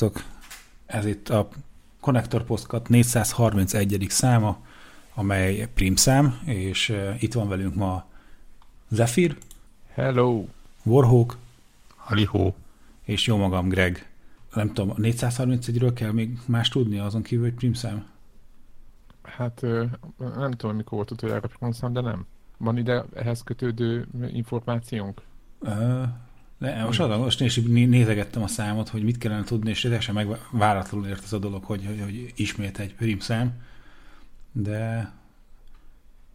Szervusztok! Ez itt a Connector Postcat 431. száma, amely prímszám, és uh, itt van velünk ma Zephyr, Hello! Warhawk, Halihó. és jó magam Greg. Nem tudom, a 431-ről kell még más tudni azon kívül, hogy prímszám? Hát nem tudom, mikor volt utoljára Pronszám, de nem. Van ide ehhez kötődő információnk? Uh, de most, azon, most né- nézegettem a számot, hogy mit kellene tudni, és teljesen megváratlanul ért ez a dolog, hogy, hogy, hogy ismét egy prímszám. De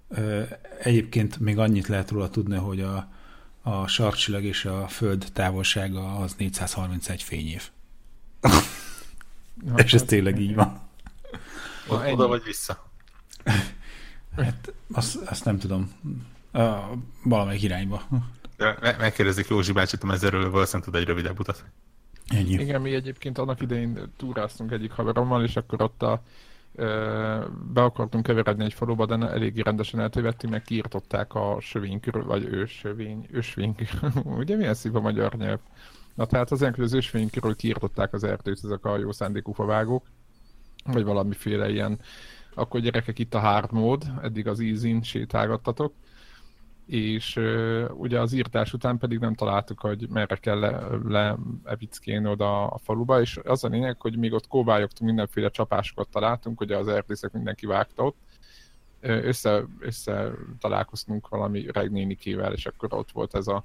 ö, egyébként még annyit lehet róla tudni, hogy a, a sarcsillag és a föld távolsága az 431 fényév. Na, és ez hát- tényleg így van. Na, Oda, ennyi. oda vagy vissza. Hát azt, azt nem tudom. Uh, valamelyik irányba. De me- megkérdezik Józsi bácsit a mezerről, valószínűleg tud egy rövidebb utat. Ennyi. Igen, mi egyébként annak idején túráztunk egyik haverommal, és akkor ott a, ö, be akartunk keveredni egy faluba, de eléggé rendesen eltévedtünk, meg kiirtották a sövény körül, vagy ősövény, körül. Ugye milyen szív a magyar nyelv? Na tehát az hogy az ösvény körül kiirtották az erdőt ezek a jó szándékú favágók, vagy valamiféle ilyen, akkor gyerekek itt a hard mód, eddig az easy sétálgattatok, és ugye az írtás után pedig nem találtuk, hogy merre kell le, le evickélni oda a faluba, és az a lényeg, hogy még ott kóbályogtunk, mindenféle csapásokat találtunk, ugye az erdészek mindenki vágta ott, össze, össze találkoztunk valami regnénikével, és akkor ott volt ez a,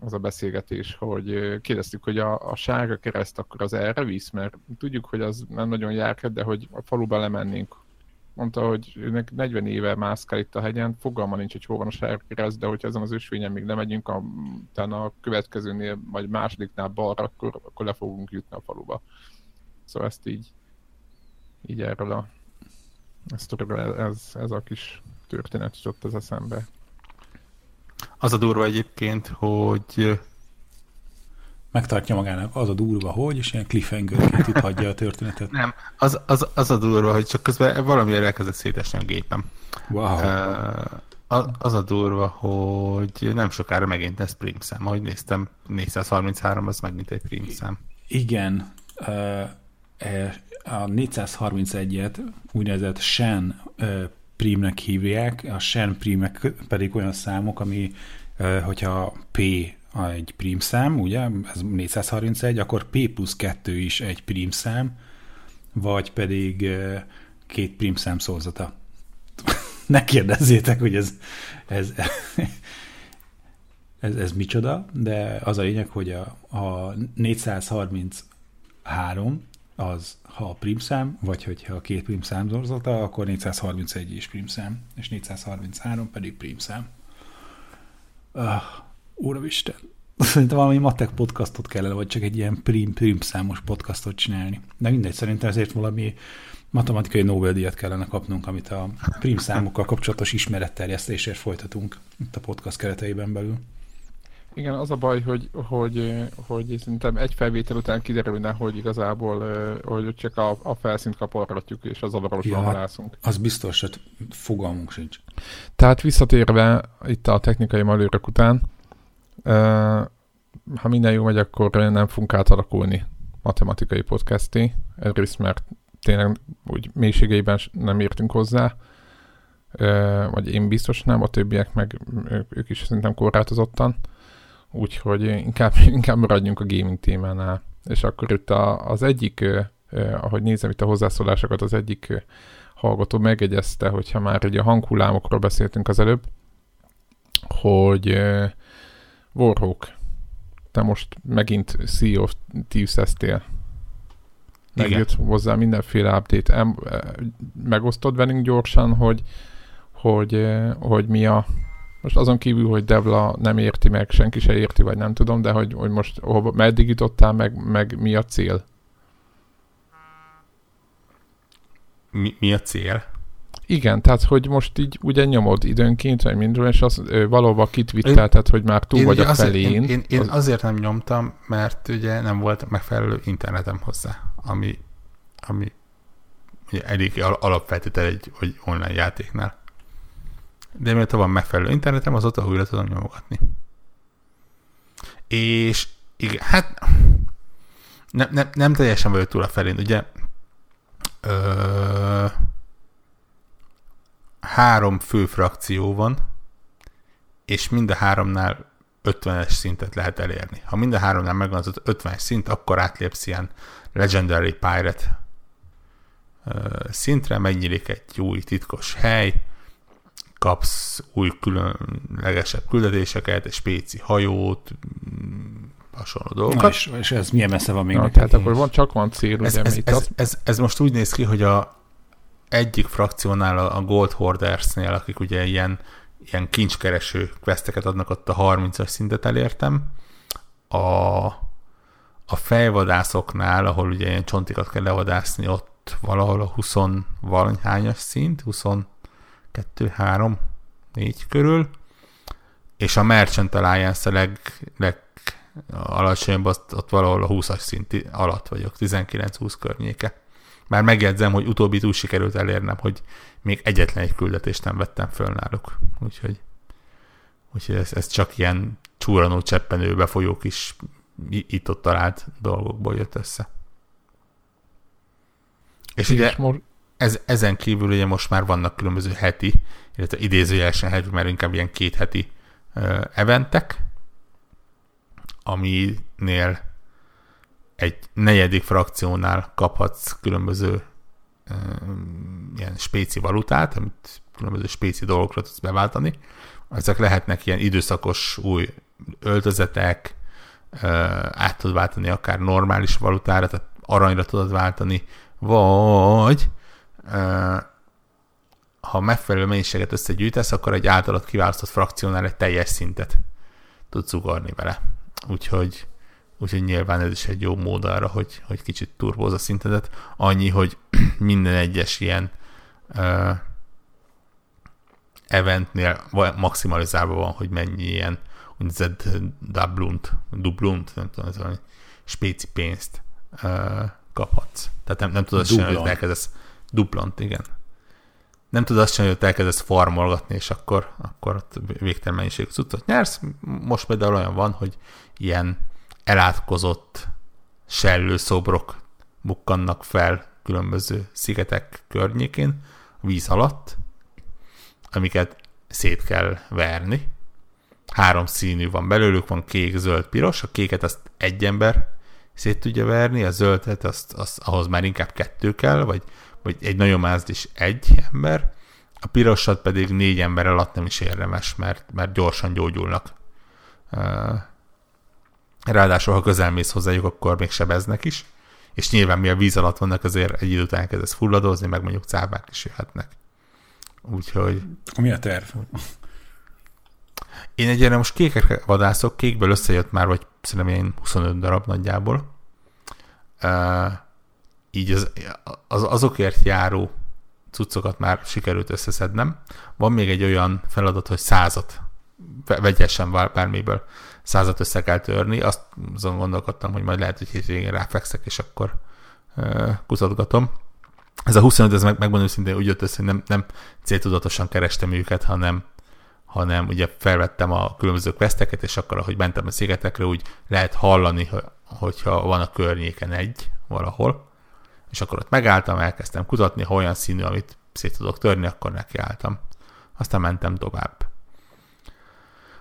az a beszélgetés, hogy kérdeztük, hogy a, a sárga kereszt akkor az erre visz, mert tudjuk, hogy az nem nagyon járhat, de hogy a faluba lemennénk mondta, hogy őnek 40 éve mászkál itt a hegyen, fogalma nincs, hogy hol van a sárga kereszt, de hogyha ezen az ösvényen még lemegyünk, a, utána a következőnél, vagy másodiknál balra, akkor, akkor le fogunk jutni a faluba. Szóval ezt így, így erről a, ezt, ez, ez a kis történet jutott az eszembe. Az a durva egyébként, hogy Megtartja magának az a durva, hogy, és ilyen cliffhangerként itt hagyja a történetet. nem, az, az, az a durva, hogy csak közben valamiért elkezdett szétesni a gépem. Wow. Uh, az, a durva, hogy nem sokára megint lesz prim szám. Ahogy néztem, 433 az megint egy prim szám. Igen, e, a 431-et úgynevezett Shen ö, prímnek hívják, a Shen prímek pedig olyan számok, ami, hogyha P egy prímszám, ugye, ez 431, akkor P plusz 2 is egy prímszám, vagy pedig két prímszám szorzata. ne kérdezzétek, hogy ez, ez, ez, ez micsoda, de az a lényeg, hogy a, a 433 az, ha a prímszám, vagy hogyha a két prímszám zorzata, akkor 431 is prímszám, és 433 pedig prímszám. Uh, Úristen, szerintem valami matek podcastot kellene, vagy csak egy ilyen prim, prim számos podcastot csinálni. De mindegy, szerintem ezért valami matematikai Nobel-díjat kellene kapnunk, amit a prim számokkal kapcsolatos ismeretterjesztésért folytatunk itt a podcast kereteiben belül. Igen, az a baj, hogy, hogy, hogy szerintem egy felvétel után kiderülne, hogy igazából hogy csak a, a felszínt kapargatjuk, és az avarosban Ja. halászunk. Az biztos, hogy fogalmunk sincs. Tehát visszatérve itt a technikai malőrök után, ha minden jó megy, akkor nem fogunk átalakulni matematikai podcasté. Egyrészt, mert tényleg úgy mélységeiben nem értünk hozzá, vagy én biztos nem, a többiek meg ők, is szerintem korlátozottan. Úgyhogy inkább, inkább maradjunk a gaming témánál. És akkor itt a, az egyik, ahogy nézem itt a hozzászólásokat, az egyik hallgató megegyezte, hogyha már ugye a hanghullámokról beszéltünk az előbb, hogy Warhawk, te most megint Sea of Thieves-eztél. Igen. Megjött hozzá mindenféle update. Em, megosztod velünk gyorsan, hogy, hogy, hogy mi a most azon kívül, hogy Devla nem érti meg, senki se érti, vagy nem tudom, de hogy, hogy most hova, meddig jutottál, meg, meg mi a cél? Mi, mi a cél? Igen, tehát hogy most így ugye nyomod időnként, vagy mindről, és az ö, valóban kitvittelted, hogy már túl vagy ugye a azért, felén. én, én, én Az- azért nem nyomtam, mert ugye nem volt megfelelő internetem hozzá, ami, ami ugye elég al- alapfeltétel egy hogy online játéknál. De mióta van megfelelő internetem, azóta újra tudom nyomogatni. És igen, hát nem, nem, nem teljesen vagyok túl a felén, ugye ö, három fő frakció van, és mind a háromnál 50-es szintet lehet elérni. Ha mind a háromnál megvan az 50-es szint, akkor átlépsz ilyen Legendary Pirate szintre, megnyílik egy új titkos hely, kapsz új különlegesebb küldetéseket, egy spéci hajót, mm, hasonló dolgokat. Na és, és ez milyen messze van még? Na, tehát akkor van, csak van cél, ez, ugye? Ez, ez, ez, ez, ez, most úgy néz ki, hogy a egyik frakciónál, a Gold Hoardersnél, akik ugye ilyen, ilyen kincskereső questeket adnak, ott a 30-as szintet elértem. A, a fejvadászoknál, ahol ugye ilyen csontikat kell levadászni, ott valahol a 20 valanyhányas szint, 22, 3, 4 körül, és a Merchant Alliance a leg, leg alacsonyabb, ott, ott valahol a 20-as szint alatt vagyok, 19-20 környéke. Már megjegyzem, hogy utóbbi úgy sikerült elérnem, hogy még egyetlen egy küldetést nem vettem föl náluk. Úgyhogy, úgyhogy ez, ez csak ilyen csúranó cseppenő befolyó kis itt-ott talált dolgokból jött össze. És, ugye ez, ezen kívül ugye most már vannak különböző heti, illetve idézőjelesen heti, mert inkább ilyen két heti uh, eventek, aminél egy negyedik frakciónál kaphatsz különböző uh, ilyen spéci valutát, amit különböző spéci dolgokra tudsz beváltani. Ezek lehetnek ilyen időszakos új öltözetek, uh, át tudod váltani akár normális valutára, tehát aranyra tudod váltani, vagy uh, ha megfelelő mennyiséget összegyűjtesz, akkor egy általad kiválasztott frakciónál egy teljes szintet tudsz ugorni vele. Úgyhogy Úgyhogy nyilván ez is egy jó mód arra, hogy, hogy kicsit turbóz a szintedet. Annyi, hogy minden egyes ilyen uh, eventnél maximalizálva van, hogy mennyi ilyen úgynevezett dublunt, dublunt, nem tudom, ez valami spéci pénzt uh, kaphatsz. Tehát nem, nem tudod azt csinálni, hogy elkezdesz duplant, igen. Nem tudod azt csinálni, hogy elkezdesz farmolgatni, és akkor, akkor ott végtelen mennyiségű cuccot nyersz. Most például olyan van, hogy ilyen elátkozott sellőszobrok bukkannak fel különböző szigetek környékén, víz alatt, amiket szét kell verni. Három színű van belőlük, van kék, zöld, piros. A kéket azt egy ember szét tudja verni, a zöldet azt, azt ahhoz már inkább kettő kell, vagy, vagy egy nagyon mázd is egy ember. A pirosat pedig négy ember alatt nem is érdemes, mert, mert gyorsan gyógyulnak Ráadásul, ha közelmész hozzájuk, akkor még sebeznek is. És nyilván mi a víz alatt vannak, azért egy idő után elkezdesz fulladozni, meg mondjuk cápák is jöhetnek. Úgyhogy... Mi a terv? Én egyre most kékek vadászok, kékből összejött már, vagy szerintem ilyen 25 darab nagyjából. Uh, így az, az, azokért járó cuccokat már sikerült összeszednem. Van még egy olyan feladat, hogy százat vegyesen bármiből százat össze kell törni. Azt azon gondolkodtam, hogy majd lehet, hogy hétvégén ráfekszek, és akkor uh, kutatgatom. Ez a 25, ez meg, megmondom szintén úgy jött össze, hogy nem, nem céltudatosan kerestem őket, hanem, hanem ugye felvettem a különböző questeket, és akkor, ahogy mentem a szigetekre, úgy lehet hallani, hogyha van a környéken egy valahol, és akkor ott megálltam, elkezdtem kutatni, ha olyan színű, amit szét tudok törni, akkor nekiálltam. Aztán mentem tovább.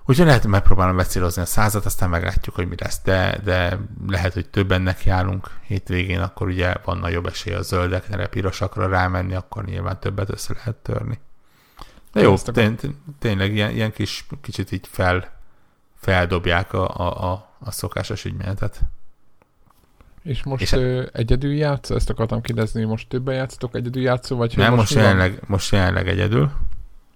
Úgyhogy lehet, hogy megpróbálom becélozni a százat, aztán meglátjuk, hogy mi lesz, de, de lehet, hogy többen nekiállunk hétvégén, akkor ugye van nagyobb esély a zöldekre, pirosakra rámenni, akkor nyilván többet össze lehet törni. De jó, tény, tényleg ilyen, ilyen kis, kicsit így fel, feldobják a, a, a, a szokásos ügymenetet. És most és ö, egyedül játsz? Ezt akartam kérdezni, most többen játszatok egyedül játszó, vagy Nem, most, most jelenleg, most jelenleg egyedül.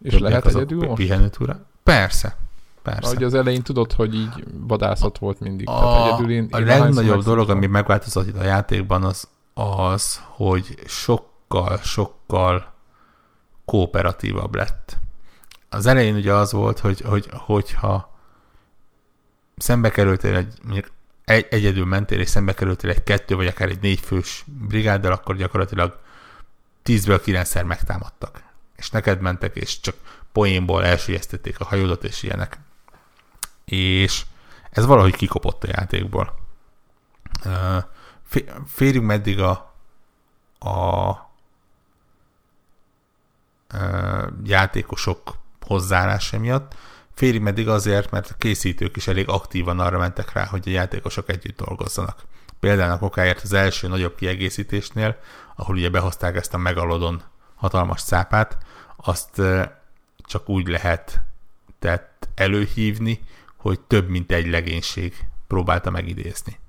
És Többek lehet egyedül most? Pihenőtúra. Persze, Persze. Ahogy az elején tudod, hogy így vadászat volt mindig. A, Tehát egyedül én, a én legnagyobb dolog, ami megváltozott itt a játékban, az az, hogy sokkal, sokkal kooperatívabb lett. Az elején ugye az volt, hogy, hogy hogyha szembe kerültél egy, egy, egyedül mentél, és szembe kerültél egy kettő, vagy akár egy négy fős brigáddal, akkor gyakorlatilag tízből kilencszer megtámadtak. És neked mentek, és csak poénból elsüllyesztették a hajódat, és ilyenek és ez valahogy kikopott a játékból. férjünk meddig a, a játékosok hozzáállása miatt, félig meddig azért, mert a készítők is elég aktívan arra mentek rá, hogy a játékosok együtt dolgozzanak. Például a kokáért az első nagyobb kiegészítésnél, ahol ugye behozták ezt a megalodon hatalmas cápát, azt csak úgy lehet tehát előhívni, hogy több mint egy legénység próbálta megidézni.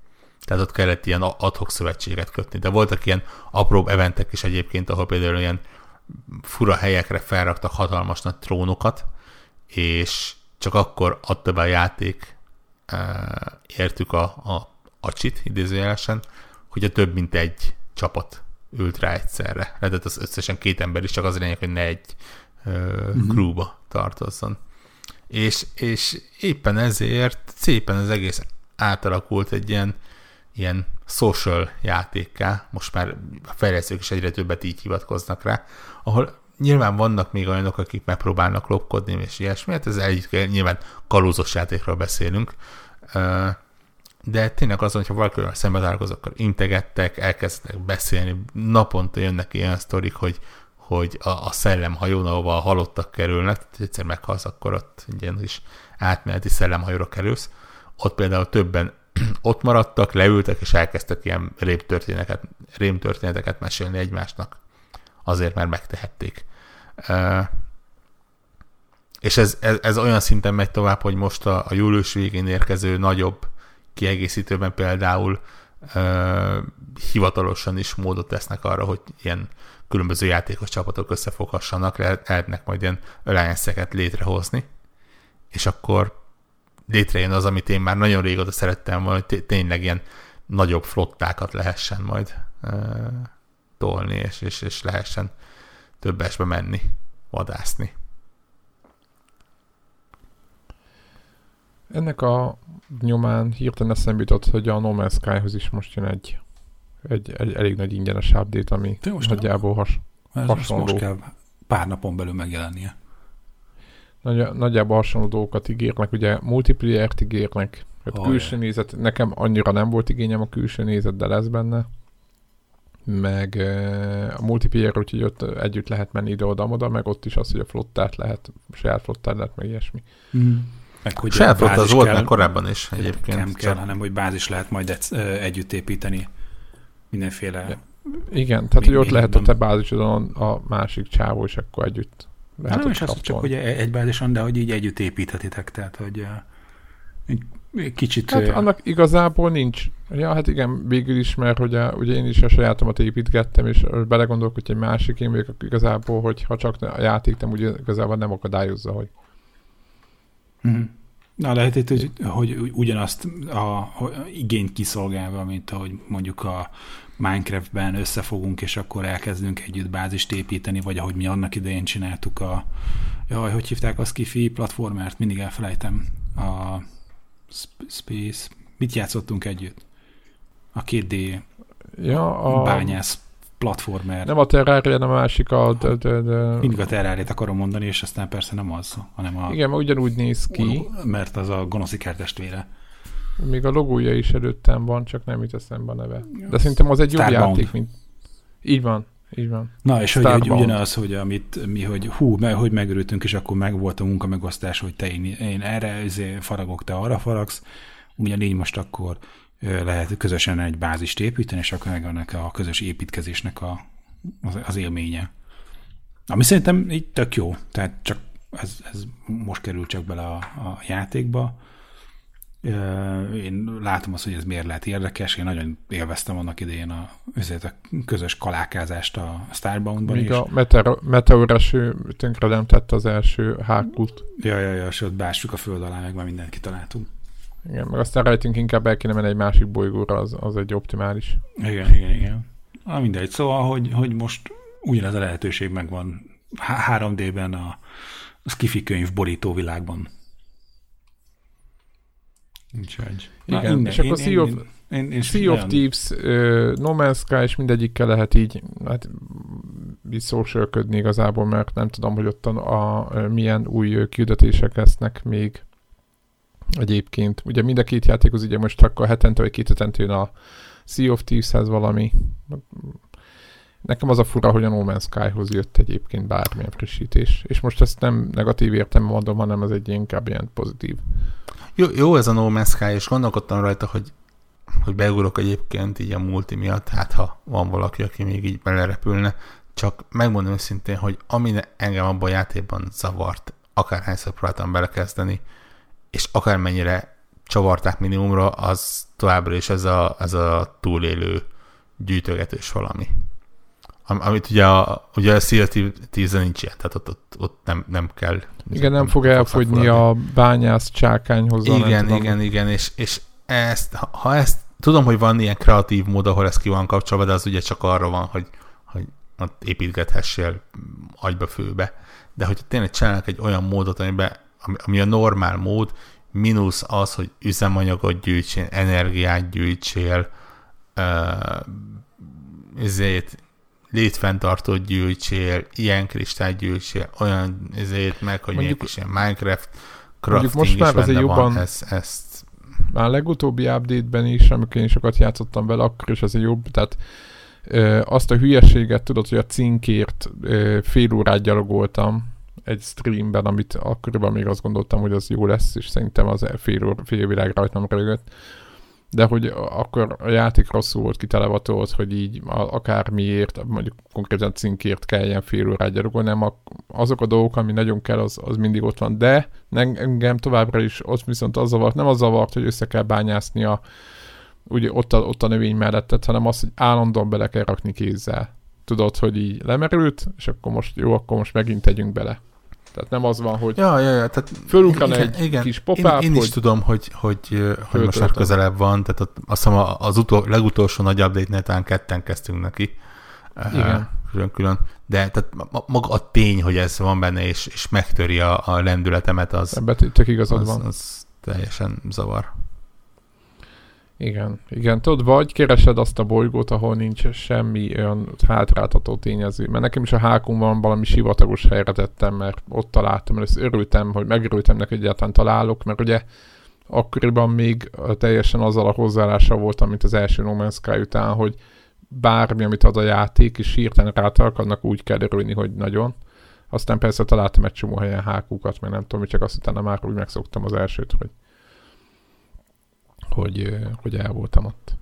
Tehát ott kellett ilyen adhok szövetséget kötni. De voltak ilyen apróbb eventek is egyébként, ahol például ilyen fura helyekre felraktak hatalmas nagy trónokat, és csak akkor adta be a játék, értük a, a acsit idézőjelesen, hogy a több mint egy csapat ült rá egyszerre. Lehetett az összesen két ember is, csak az lényeg, hogy ne egy uh, crewba tartozzon. És, és éppen ezért szépen az egész átalakult egy ilyen, ilyen social játékká, most már a fejlesztők is egyre többet így hivatkoznak rá, ahol nyilván vannak még olyanok, akik megpróbálnak lopkodni, és ilyesmi, hát ez egy, nyilván kalózos játékról beszélünk, de tényleg azon, hogyha valakivel szembe találkozok, akkor integettek, elkezdtek beszélni, naponta jönnek ilyen sztorik, hogy, hogy a, a szellemhajón, ahova a halottak kerülnek, tehát egyszer meghalsz, akkor ott ilyen is átmeneti szellemhajóra kerülsz. Ott például többen ott maradtak, leültek, és elkezdtek ilyen rémtörténeteket, rémtörténeteket mesélni egymásnak. Azért, mert megtehették. És ez, ez, ez olyan szinten megy tovább, hogy most a, a július végén érkező nagyobb kiegészítőben például uh, hivatalosan is módot tesznek arra, hogy ilyen különböző játékos csapatok összefoghassanak, lehet, lehetnek majd ilyen alliance létrehozni, és akkor létrejön az, amit én már nagyon régóta szerettem volna, hogy tényleg ilyen nagyobb flottákat lehessen majd uh, tolni, és, és, és lehessen több esbe menni, vadászni. Ennek a nyomán hirtelen eszembe jutott, hogy a No Man's Sky-hoz is most jön egy, egy, egy elég nagy ingyenes update, ami most nagyjából has, ez hasonló. Most kell pár napon belül megjelennie. Nagy, nagyjából hasonló dolgokat ígérnek, ugye multiplayer-t ígérnek, hát oh, külső yeah. nézet, nekem annyira nem volt igényem a külső nézet, de lesz benne meg a multiplayer, úgyhogy ott együtt lehet menni ide-oda-oda, meg ott is az, hogy a flottát lehet, saját flottát lehet, meg ilyesmi. Mm. Meg hogy saját flotta az volt kell, már korábban is egyébként. Nem kell, hanem hogy bázis lehet majd együtt építeni mindenféle... Ja. Igen, tehát hogy ott lehet a te bázisodon a másik csávó, és akkor együtt lehet Nem is az csak, hogy egy bázison, de hogy így együtt építhetitek, tehát hogy kicsit... Hát annak igazából nincs. Ja, hát igen, végül is, mert hogy a, ugye én is a sajátomat építgettem, és belegondolok, hogy egy másik én vagyok igazából, hogy ha csak a játék nem ugye igazából nem akadályozza, hogy... Mm-hmm. Na, lehet itt, hogy, hogy ugyanazt a, a igényt kiszolgálva, mint ahogy mondjuk a Minecraftben összefogunk, és akkor elkezdünk együtt bázist építeni, vagy ahogy mi annak idején csináltuk a, jaj, hogy hívták a Skifi platformert, mindig elfelejtem, a Space. Mit játszottunk együtt? A 2D ja, a... bányász platformer. Nem a Terraria, nem a másik a... De, de, de... Mindig a terraria akarom mondani, és aztán persze nem az, hanem a... Igen, ugyanúgy néz ki. Mert az a gonoszikár testvére. Még a logója is előttem van, csak nem jut eszembe a neve. De szerintem az egy jobb játék, mint... Így van. Így van. Na, és hogy, hogy ugyanaz, hogy amit mi, hogy hú, meg, hogy megörültünk, és akkor meg volt a munkamegosztás, hogy te én, én erre faragok, te arra faragsz, ugyanígy most akkor lehet közösen egy bázist építeni, és akkor meg annak a közös építkezésnek a, az, az élménye. Ami szerintem így tök jó, tehát csak ez, ez most kerül csak bele a, a játékba, én látom azt, hogy ez miért lehet érdekes. Én nagyon élveztem annak idején a, a közös kalákázást a Starbound-ban Míg is. a meteor, meteor eső tönkre nem tett az első hákút. Ja, ja, ja, és ott bássuk a föld alá, meg már mindent kitaláltunk. Igen, meg aztán rejtünk inkább el kéne menni egy másik bolygóra, az, az egy optimális. Igen, igen, igen. Na mindegy, szóval, hogy, hogy most ugyanez a lehetőség megvan 3D-ben a, a Skifi könyv borító világban. Úgyhogy. Igen, innen, és akkor Sea of, én, én, én sea of Thieves, uh, No Man's Sky, és mindegyikkel lehet így, hát így socialködni igazából, mert nem tudom, hogy ott a, a, milyen új küldetések lesznek még egyébként. Ugye mind a két játékhoz ugye most akkor hetente vagy két hetente jön a Sea of Thieves-hez valami. Nekem az a fura, hogy a No Man's Sky-hoz jött egyébként bármilyen frissítés. És most ezt nem negatív értem mondom, hanem ez egy inkább ilyen pozitív. Jó, jó ez a No Man's Sky, és gondolkodtam rajta, hogy, hogy beugorok egyébként így a multi miatt, hát ha van valaki, aki még így belerepülne, csak megmondom őszintén, hogy ami engem abban a játékban zavart, akárhányszor próbáltam belekezdeni, és akármennyire csavarták minimumra, az továbbra is ez a, ez a túlélő gyűjtögetős valami. Am, amit ugye a, ugye a CLT-10 nincs ilyen, tehát ott, ott, ott nem, nem kell. Igen, nem fog elfogyni a bányász csákányhoz. Igen, igen, igen, és, és ezt, ha ezt, tudom, hogy van ilyen kreatív mód, ahol ez ki van kapcsolva, de az ugye csak arra van, hogy, hogy ott építgethessél agyba főbe. De hogyha tényleg csinálnak egy olyan módot, amiben, ami, a normál mód, mínusz az, hogy üzemanyagot gyűjtsél, energiát gyűjtsél, ezért létfenntartót gyűjtsél, ilyen kristályt gyűjtsél, olyan ezért meg, hogy mondjuk, is ilyen Minecraft crafting most már azért jobban, van, ezt, ezt már a legutóbbi update-ben is, amikor én sokat játszottam vele, akkor is azért jobb, tehát ö, azt a hülyeséget tudod, hogy a cinkért ö, fél órát gyalogoltam egy streamben, amit akkoriban még azt gondoltam, hogy az jó lesz, és szerintem az fél, óra, fél világ rajtam rögött de hogy akkor a játék rosszul volt kitelevatolva, hogy így akármiért, mondjuk konkrétan cinkért kelljen fél órát gyalogolni, nem azok a dolgok, ami nagyon kell, az, az mindig ott van. De engem továbbra is ott viszont az zavart, nem az zavart, hogy össze kell bányászni a, ugye ott a, ott a növény mellettet, hanem az, hogy állandóan bele kell rakni kézzel. Tudod, hogy így lemerült, és akkor most jó, akkor most megint tegyünk bele. Tehát nem az van, hogy ja, ja, ja, tehát fölukran egy igen, kis popáp, Én, én is hogy tudom, hogy, hogy, hogy most már közelebb van, tehát ott, azt hiszem az utol, legutolsó nagy update-nél talán ketten kezdtünk neki. Igen. Külön-külön. De tehát maga a tény, hogy ez van benne, és, és megtöri a, a lendületemet, az, Ebben tök igazad az, van. az teljesen zavar. Igen, igen. Tudod, vagy keresed azt a bolygót, ahol nincs semmi olyan hátráltató tényező. Mert nekem is a hákumban valami sivatagos helyre tettem, mert ott találtam, mert örültem, hogy megörültem neki, hogy egyáltalán találok, mert ugye akkoriban még teljesen azzal a hozzáállással voltam, mint az első No Man's Sky után, hogy bármi, amit ad a játék, és hirtelen rátalak, annak úgy kell örülni, hogy nagyon. Aztán persze találtam egy csomó helyen hákukat, mert nem tudom, csak azt utána már úgy megszoktam az elsőt, hogy hogy, hogy el voltam ott.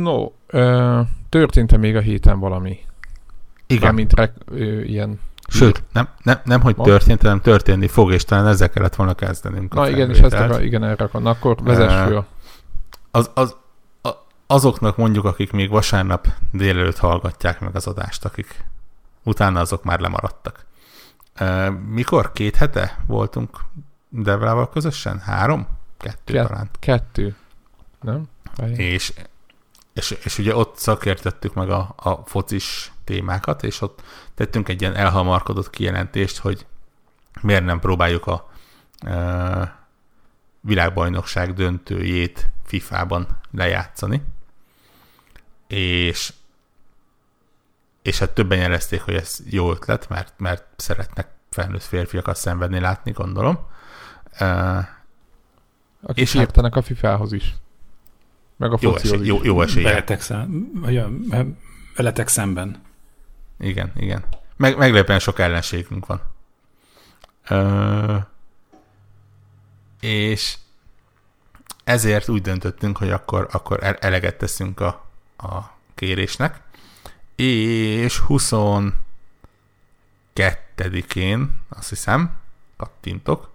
No, történt-e még a héten valami? Igen. mint rek, ö, ilyen... Sőt, nem, nem, nem hogy történt, hanem történni fog, és talán ezzel kellett volna kezdenünk. Na igen, és ezt akar, igen, erre akar. Akkor vezess föl. Az, az, azoknak mondjuk, akik még vasárnap délelőtt hallgatják meg az adást, akik utána azok már lemaradtak. Mikor? Két hete voltunk Devrával közösen? Három? Kettő Kett, talán. Kettő. Nem? És, és, és ugye ott szakértettük meg a, a focis témákat, és ott tettünk egy ilyen elhamarkodott kijelentést, hogy miért nem próbáljuk a e, világbajnokság döntőjét FIFA-ban lejátszani. És és hát többen jelezték, hogy ez jó ötlet, mert, mert szeretnek felnőtt férfiakat szenvedni látni, gondolom. E, akik és értenek hát, a FIFA-hoz is. Meg a jó esély. Jó, jó esély. Veletek, szem, veletek szemben. Igen, igen. Meg, meglepően sok ellenségünk van. Ö, és ezért úgy döntöttünk, hogy akkor, akkor eleget teszünk a, a kérésnek, és 22-én, azt hiszem, kattintok,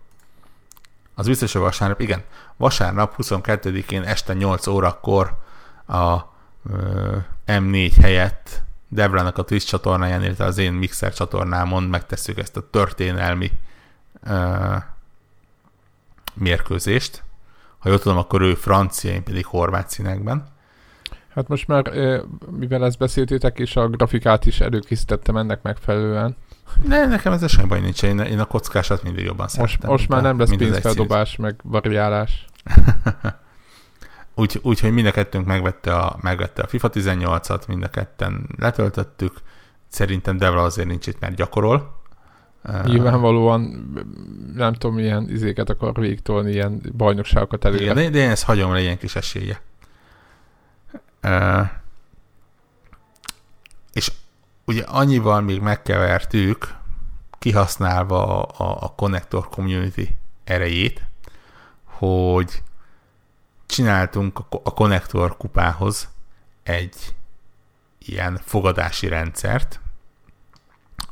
az biztos, hogy vasárnap, igen, vasárnap 22-én este 8 órakor a ö, M4 helyett Devrának a Twitch csatornáján, illetve az én Mixer csatornámon megtesszük ezt a történelmi ö, mérkőzést. Ha jól tudom, akkor ő francia, én pedig horvát színekben. Hát most már, mivel ezt beszéltétek, és a grafikát is előkészítettem ennek megfelelően, ne, nekem ez semmi baj nincs. Én, én a kockásat mindig jobban most, szeretem. Most már nem lesz pénzfeldobás, meg variálás. Úgyhogy úgy, hogy mind a kettőnk megvette a, megvette a FIFA 18-at, mind a ketten letöltöttük. Szerintem Devra azért nincs itt, mert gyakorol. Nyilvánvalóan nem tudom, milyen izéket akar végtolni, ilyen bajnokságokat előre. Igen, de, én ezt hagyom legyen kis esélye. Uh, ugye annyival még megkevertük, kihasználva a, a, a Connector Community erejét, hogy csináltunk a Connector kupához egy ilyen fogadási rendszert,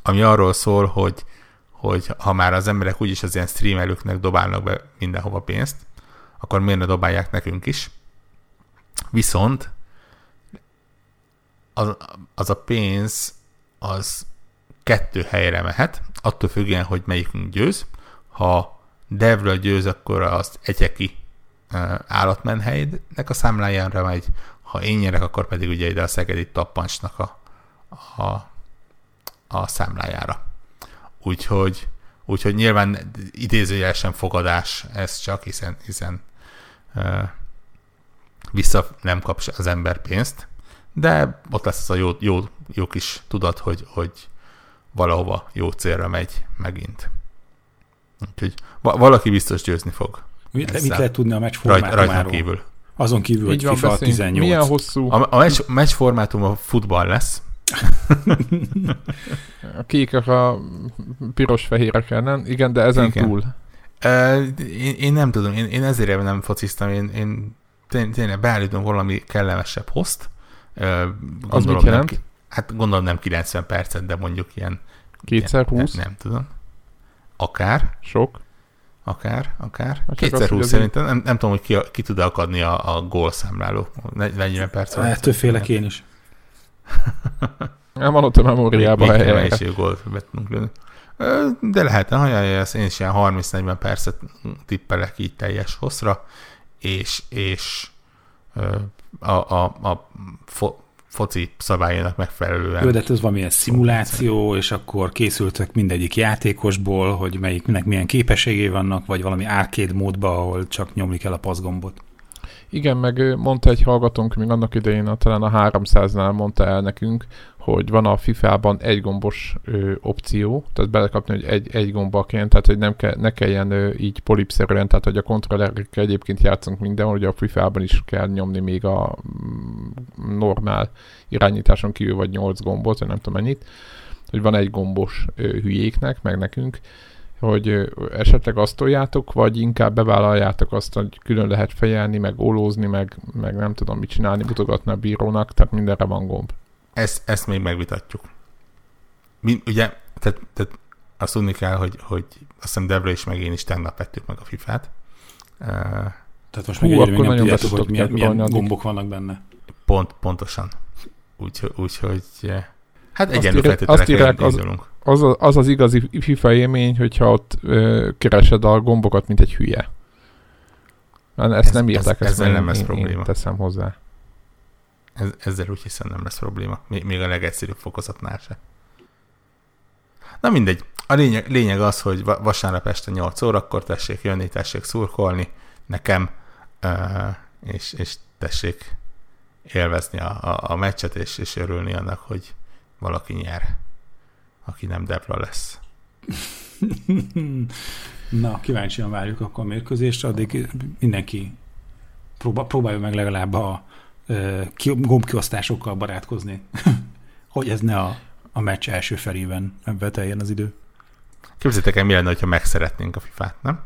ami arról szól, hogy, hogy ha már az emberek úgyis az ilyen streamelőknek dobálnak be mindenhova pénzt, akkor miért ne dobálják nekünk is. Viszont az, az a pénz az kettő helyre mehet, attól függően, hogy melyikünk győz. Ha Devről győz, akkor az egyeki állatmenhelynek a számlájára megy, ha én nyerek, akkor pedig ugye ide a Szegedi Tappancsnak a, a, a számlájára. Úgyhogy, úgyhogy nyilván idézőjelesen fogadás ez csak, hiszen, hiszen uh, vissza nem kap az ember pénzt, de ott lesz az a jó, jó, jó kis tudat, hogy, hogy valahova jó célra megy megint. Úgyhogy valaki biztos győzni fog. Mit, mit lehet tudni a meccs formátumáról? Rajt, kívül. Azon kívül, hogy FIFA beszélünk. 18. Milyen hosszú? A, a meccs, meccs formátum a futball lesz. a kékek a piros-fehérek nem? Igen, de ezen Igen. túl. Uh, én, én, nem tudom, én, én ezért nem fociztam, én, én tényleg beállítom valami kellemesebb host. Uh, az mit jelent? Nem, hát gondolom nem 90 percet, de mondjuk ilyen... Kétszer 20? Nem, nem tudom. Akár. Sok. Akár, akár. Hát Kétszer 20 szerintem. Nem, nem tudom, hogy ki, ki tud akadni a, a gólszámláló. 40 perc. Hát többfélek én is. Nem van ott a memóriában helye. Még gólt be tudunk lőni. De lehetne, hogy ezt én is ilyen 30-40 percet tippelek így teljes hosszra, és, és a, a, a fo, foci szabályának megfelelően. Jó, de ez valamilyen szimuláció, és akkor készültek mindegyik játékosból, hogy melyiknek milyen képességé vannak, vagy valami arcade módba, ahol csak nyomni kell a paszgombot. Igen, meg mondta egy hallgatónk még annak idején, talán a 300-nál mondta el nekünk, hogy van a FIFA-ban egy gombos ö, opció, tehát belekapni, hogy egy, egy gombaként, tehát hogy nem ke, ne kelljen ö, így polipszerűen, tehát hogy a kontrollerekkel egyébként játszunk mindenhol, hogy a FIFA-ban is kell nyomni még a mm, normál irányításon kívül vagy 8 gombot, vagy nem tudom mennyit, hogy van egy gombos ö, hülyéknek, meg nekünk, hogy esetleg azt toljátok, vagy inkább bevállaljátok azt, hogy külön lehet fejelni, meg ólózni, meg, meg nem tudom mit csinálni, mutogatni a bírónak, tehát mindenre van gomb. Ezt, ezt még megvitatjuk. Mi, ugye, tehát, tehát azt tudni kell, hogy, hogy azt hiszem Debra is, meg én is tegnap vettük meg a FIFA-t. Tehát most még egyre nem tudjátok, hogy milyen, milyen gombok vannak benne. Pont, pontosan. Úgyhogy, úgy, úgy, hát egyenlő feltételekkel az, az, az az igazi FIFA élmény, hogyha ott ö, keresed a gombokat, mint egy hülye. Ezt ez, nem írták, ez, ezt ezzel nem lesz probléma. Én teszem hozzá. Ez, ezzel úgy hiszem nem lesz probléma. Még a legegyszerűbb fokozatnál se. Na mindegy. A lényeg, lényeg az, hogy vasárnap este 8 órakor tessék jönni, tessék szurkolni nekem, és, és tessék élvezni a, a, a meccset, és, és örülni annak, hogy valaki nyer, aki nem Debra lesz. Na, kíváncsian várjuk akkor a mérkőzést, addig mindenki próbál, próbálja meg legalább a gombkiosztásokkal barátkozni, hogy ez ne a, a meccs első felében beteljen az idő. Képzeljétek el, mi lenne, ha megszeretnénk a FIFA-t, nem?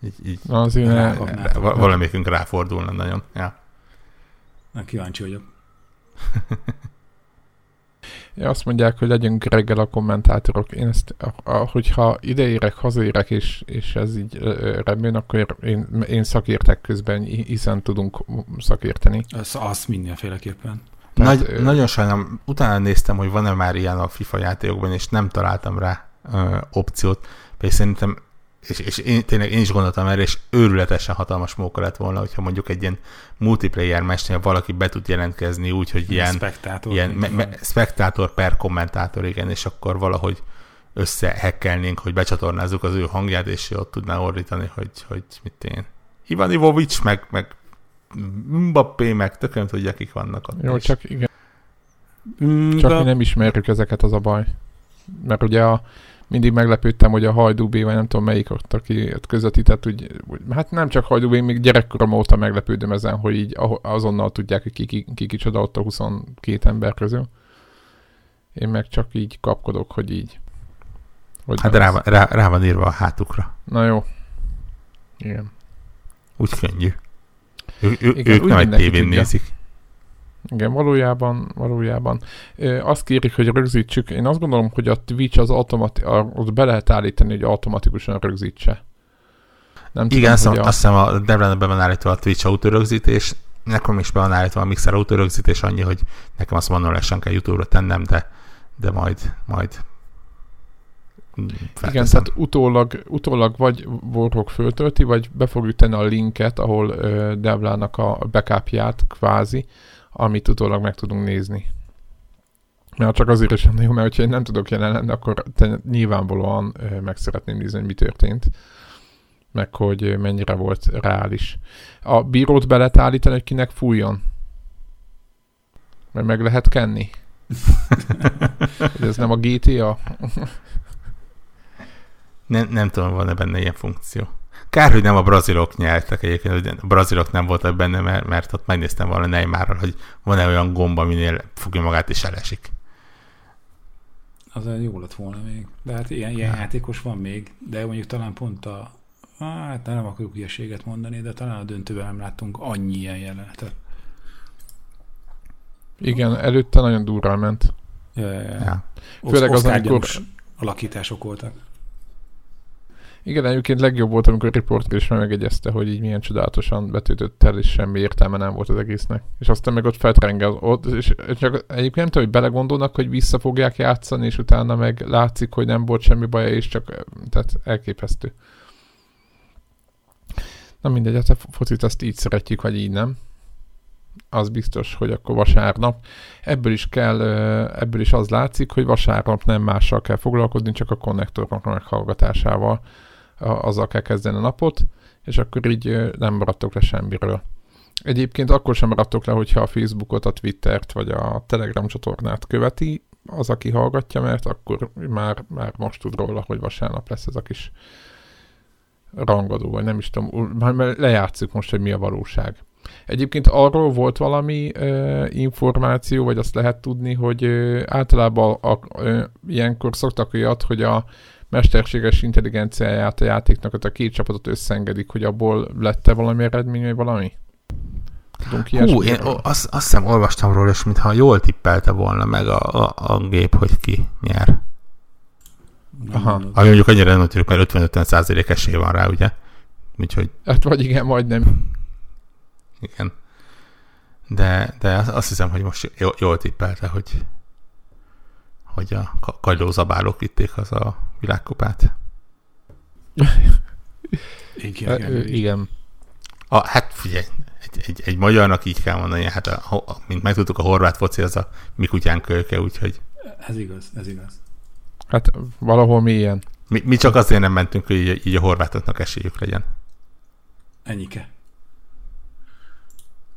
Így, így az rá, rá, valamelyikünk ráfordulna nagyon. Ja. Na, kíváncsi vagyok. Ja, azt mondják, hogy legyünk reggel a kommentátorok. Én ezt, hogyha ideérek, hazaérek, és, és ez így remélem, akkor én, én szakértek közben, hiszen tudunk szakérteni. Az, az mindenféleképpen. Tehát, Nagy, ö... Nagyon sajnálom, utána néztem, hogy van-e már ilyen a FIFA játékokban, és nem találtam rá ö, opciót, pedig szerintem és, és én, tényleg én is gondoltam erre, és őrületesen hatalmas móka lett volna, hogyha mondjuk egy ilyen multiplayer meccsnél valaki be tud jelentkezni úgy, hogy ilyen, spektátor, ilyen me, me, spektátor per kommentátor, igen, és akkor valahogy összehekkelnénk, hogy becsatornázzuk az ő hangját, és ott tudná ordítani, hogy, hogy mit én. Ivan Ivovics, meg, meg Mbappé, meg tökéletesen tudja, kik vannak ott. Jó, is. csak igen. Mm, csak de... mi nem ismerjük ezeket, az a baj. Mert ugye a mindig meglepődtem, hogy a Hajdúbé, vagy nem tudom melyik ott, aki ott közvetített, úgy, hát nem csak Hajdúbé, még gyerekkorom óta meglepődöm ezen, hogy így azonnal tudják, hogy ki, ki, ki kicsoda ott a 22 ember közül. Én meg csak így kapkodok, hogy így. Hogy hát rá, rá, rá van írva a hátukra. Na jó. Igen. Úgy könnyű. Ő, ő, Igen, ők nem egy tévén nézik. Igen, valójában, valójában. Azt kérik, hogy rögzítsük. Én azt gondolom, hogy a Twitch az automati- ott be lehet állítani, hogy automatikusan rögzítse. Nem Igen, tudom, azt, a... azt hiszem a Devlen be van állítva a Twitch autorögzítés, nekem is be van állítva a Mixer autorögzítés, annyi, hogy nekem azt manuálisan kell YouTube-ra tennem, de, de majd, majd Felteszem. Igen, tehát utólag, utólag vagy Warhawk föltölti, vagy be fogjuk tenni a linket, ahol uh, Devlának a backupját kvázi, amit utólag meg tudunk nézni. Mert csak azért is jó, mert hogyha én nem tudok jelen lenni, akkor te nyilvánvalóan meg szeretném nézni, hogy mi történt meg hogy mennyire volt reális. A bírót be lehet állítani, hogy kinek fújjon? Mert meg lehet kenni? ez nem a GTA? nem, nem tudom, van-e benne ilyen funkció. Kár, hogy nem a brazilok nyertek egyébként, hogy a brazilok nem voltak benne, mert, mert ott megnéztem volna Neymarral, hogy van-e olyan gomba, aminél fogja magát és elesik. Az jó lett volna még. De hát ilyen, ilyen ja. játékos van még, de mondjuk talán pont a, hát nem akarok ilyeséget mondani, de talán a döntőben nem láttunk annyi ilyen jelenetet. Igen, előtte nagyon durrá ment. Ja, ja, ja. ja. Főleg az, amikor... alakítások voltak. Igen, egyébként legjobb volt, amikor a riporter is megegyezte, hogy így milyen csodálatosan betűtött el, és semmi értelme nem volt az egésznek. És aztán meg ott feltrengel, ott, és csak egyébként nem tudom, hogy belegondolnak, hogy vissza fogják játszani, és utána meg látszik, hogy nem volt semmi baja, és csak, tehát elképesztő. Na mindegy, hát a focit azt így szeretjük, vagy így nem. Az biztos, hogy akkor vasárnap. Ebből is kell, ebből is az látszik, hogy vasárnap nem mással kell foglalkozni, csak a konnektorok meghallgatásával azzal kell kezdeni a napot, és akkor így nem maradtok le semmiről. Egyébként akkor sem maradtok le, hogyha a Facebookot, a Twittert vagy a Telegram csatornát követi, az, aki hallgatja, mert akkor már, már most tud róla, hogy vasárnap lesz ez a kis rangadó, vagy nem is tudom, már lejátszuk most, hogy mi a valóság. Egyébként arról volt valami ö, információ, vagy azt lehet tudni, hogy ö, általában a, a, ö, ilyenkor szoktak olyat, hogy a mesterséges intelligenciáját a játéknak, a két csapatot összengedik, hogy abból lette valami eredmény, vagy valami? Tudunk Hú, én azt, azt hiszem olvastam róla, és mintha jól tippelte volna meg a, a, a gép, hogy ki nyer. Aha. Ami mondjuk annyira nem tudjuk, mert 50-50 százalék esély van rá, ugye? Úgyhogy... Hát vagy igen, majdnem. Igen. De, de azt hiszem, hogy most jól tippelte, hogy, hogy a kagylózabálók vitték az a világkupát. igen. Hát, igen. A, hát figyelj, egy, egy, egy magyarnak így kell mondani, hát a, a, mint megtudtuk, a horvát foci az a mi kutyán kölyke, úgyhogy... Ez igaz, ez igaz. Hát valahol mi ilyen. Mi, mi csak azért nem mentünk, hogy így, így a horvátoknak esélyük legyen. Ennyike.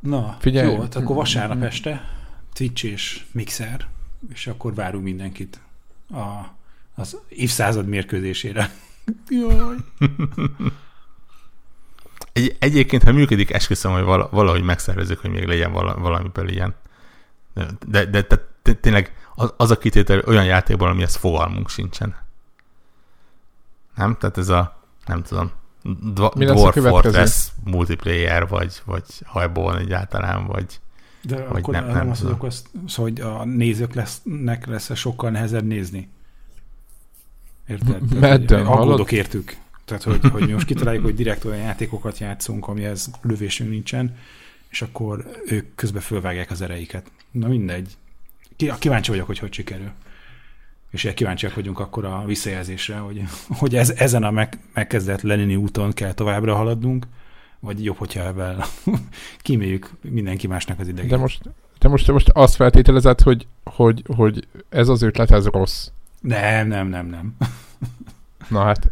Na, Figyelj. jó, hát akkor vasárnap este Twitch és Mixer, és akkor várunk mindenkit a, az évszázad mérkőzésére. Jaj. Egy, egyébként, ha működik, esküszöm, hogy valahogy megszervezzük, hogy még legyen valamiből ilyen. De, de, de, de tényleg az, az a kitétel olyan játékból, amihez fogalmunk sincsen. Nem? Tehát ez a, nem tudom, Dw- Mi Dwarf Fortress multiplayer, vagy, vagy hajból egyáltalán, vagy, de vagy akkor nem, nem, nem azt mondok, azt, szóval, hogy a nézők lesznek, lesz sokkal nehezebb nézni. Érted? Medden, aggódok értük. Tehát, hogy, hogy most kitaláljuk, hogy direkt olyan játékokat játszunk, amihez lövésünk nincsen, és akkor ők közben fölvágják az ereiket. Na mindegy. Kíváncsi vagyok, hogy hogy sikerül. És kíváncsiak vagyunk akkor a visszajelzésre, hogy, hogy ez, ezen a meg, megkezdett Lenini úton kell továbbra haladnunk, vagy jobb, hogyha ebben kíméljük mindenki másnak az idegét. De most, de most, most azt feltételezed, hogy, hogy, hogy ez az ötlet, ez rossz. Nem, nem, nem, nem. Na hát,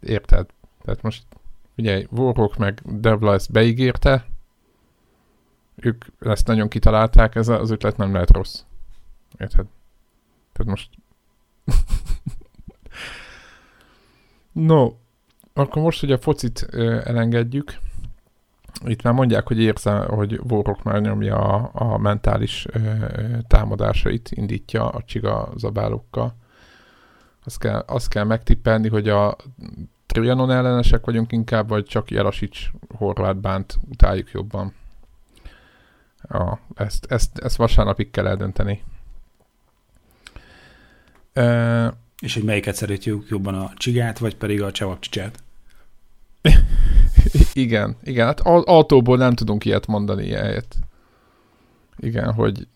érted? Tehát most, ugye, Warhawk meg Devla ezt beígérte, ők ezt nagyon kitalálták, ez az ötlet nem lehet rossz. Érted? Tehát most... No, akkor most, hogy a focit elengedjük, itt már mondják, hogy érzem, hogy Vorok már nyomja a, a mentális támadásait, indítja a csiga zabálókkal. Azt kell, azt kell megtippelni, hogy a Trianon ellenesek vagyunk inkább, vagy csak Jelasics Horváth bánt utáljuk jobban. Ja, ezt, ezt, ezt vasárnapig kell eldönteni. E, És hogy melyiket szeretjük jobban a csigát, vagy pedig a csevapcsicsát? igen, igen, hát au- autóból nem tudunk ilyet mondani ilyet. Igen, hogy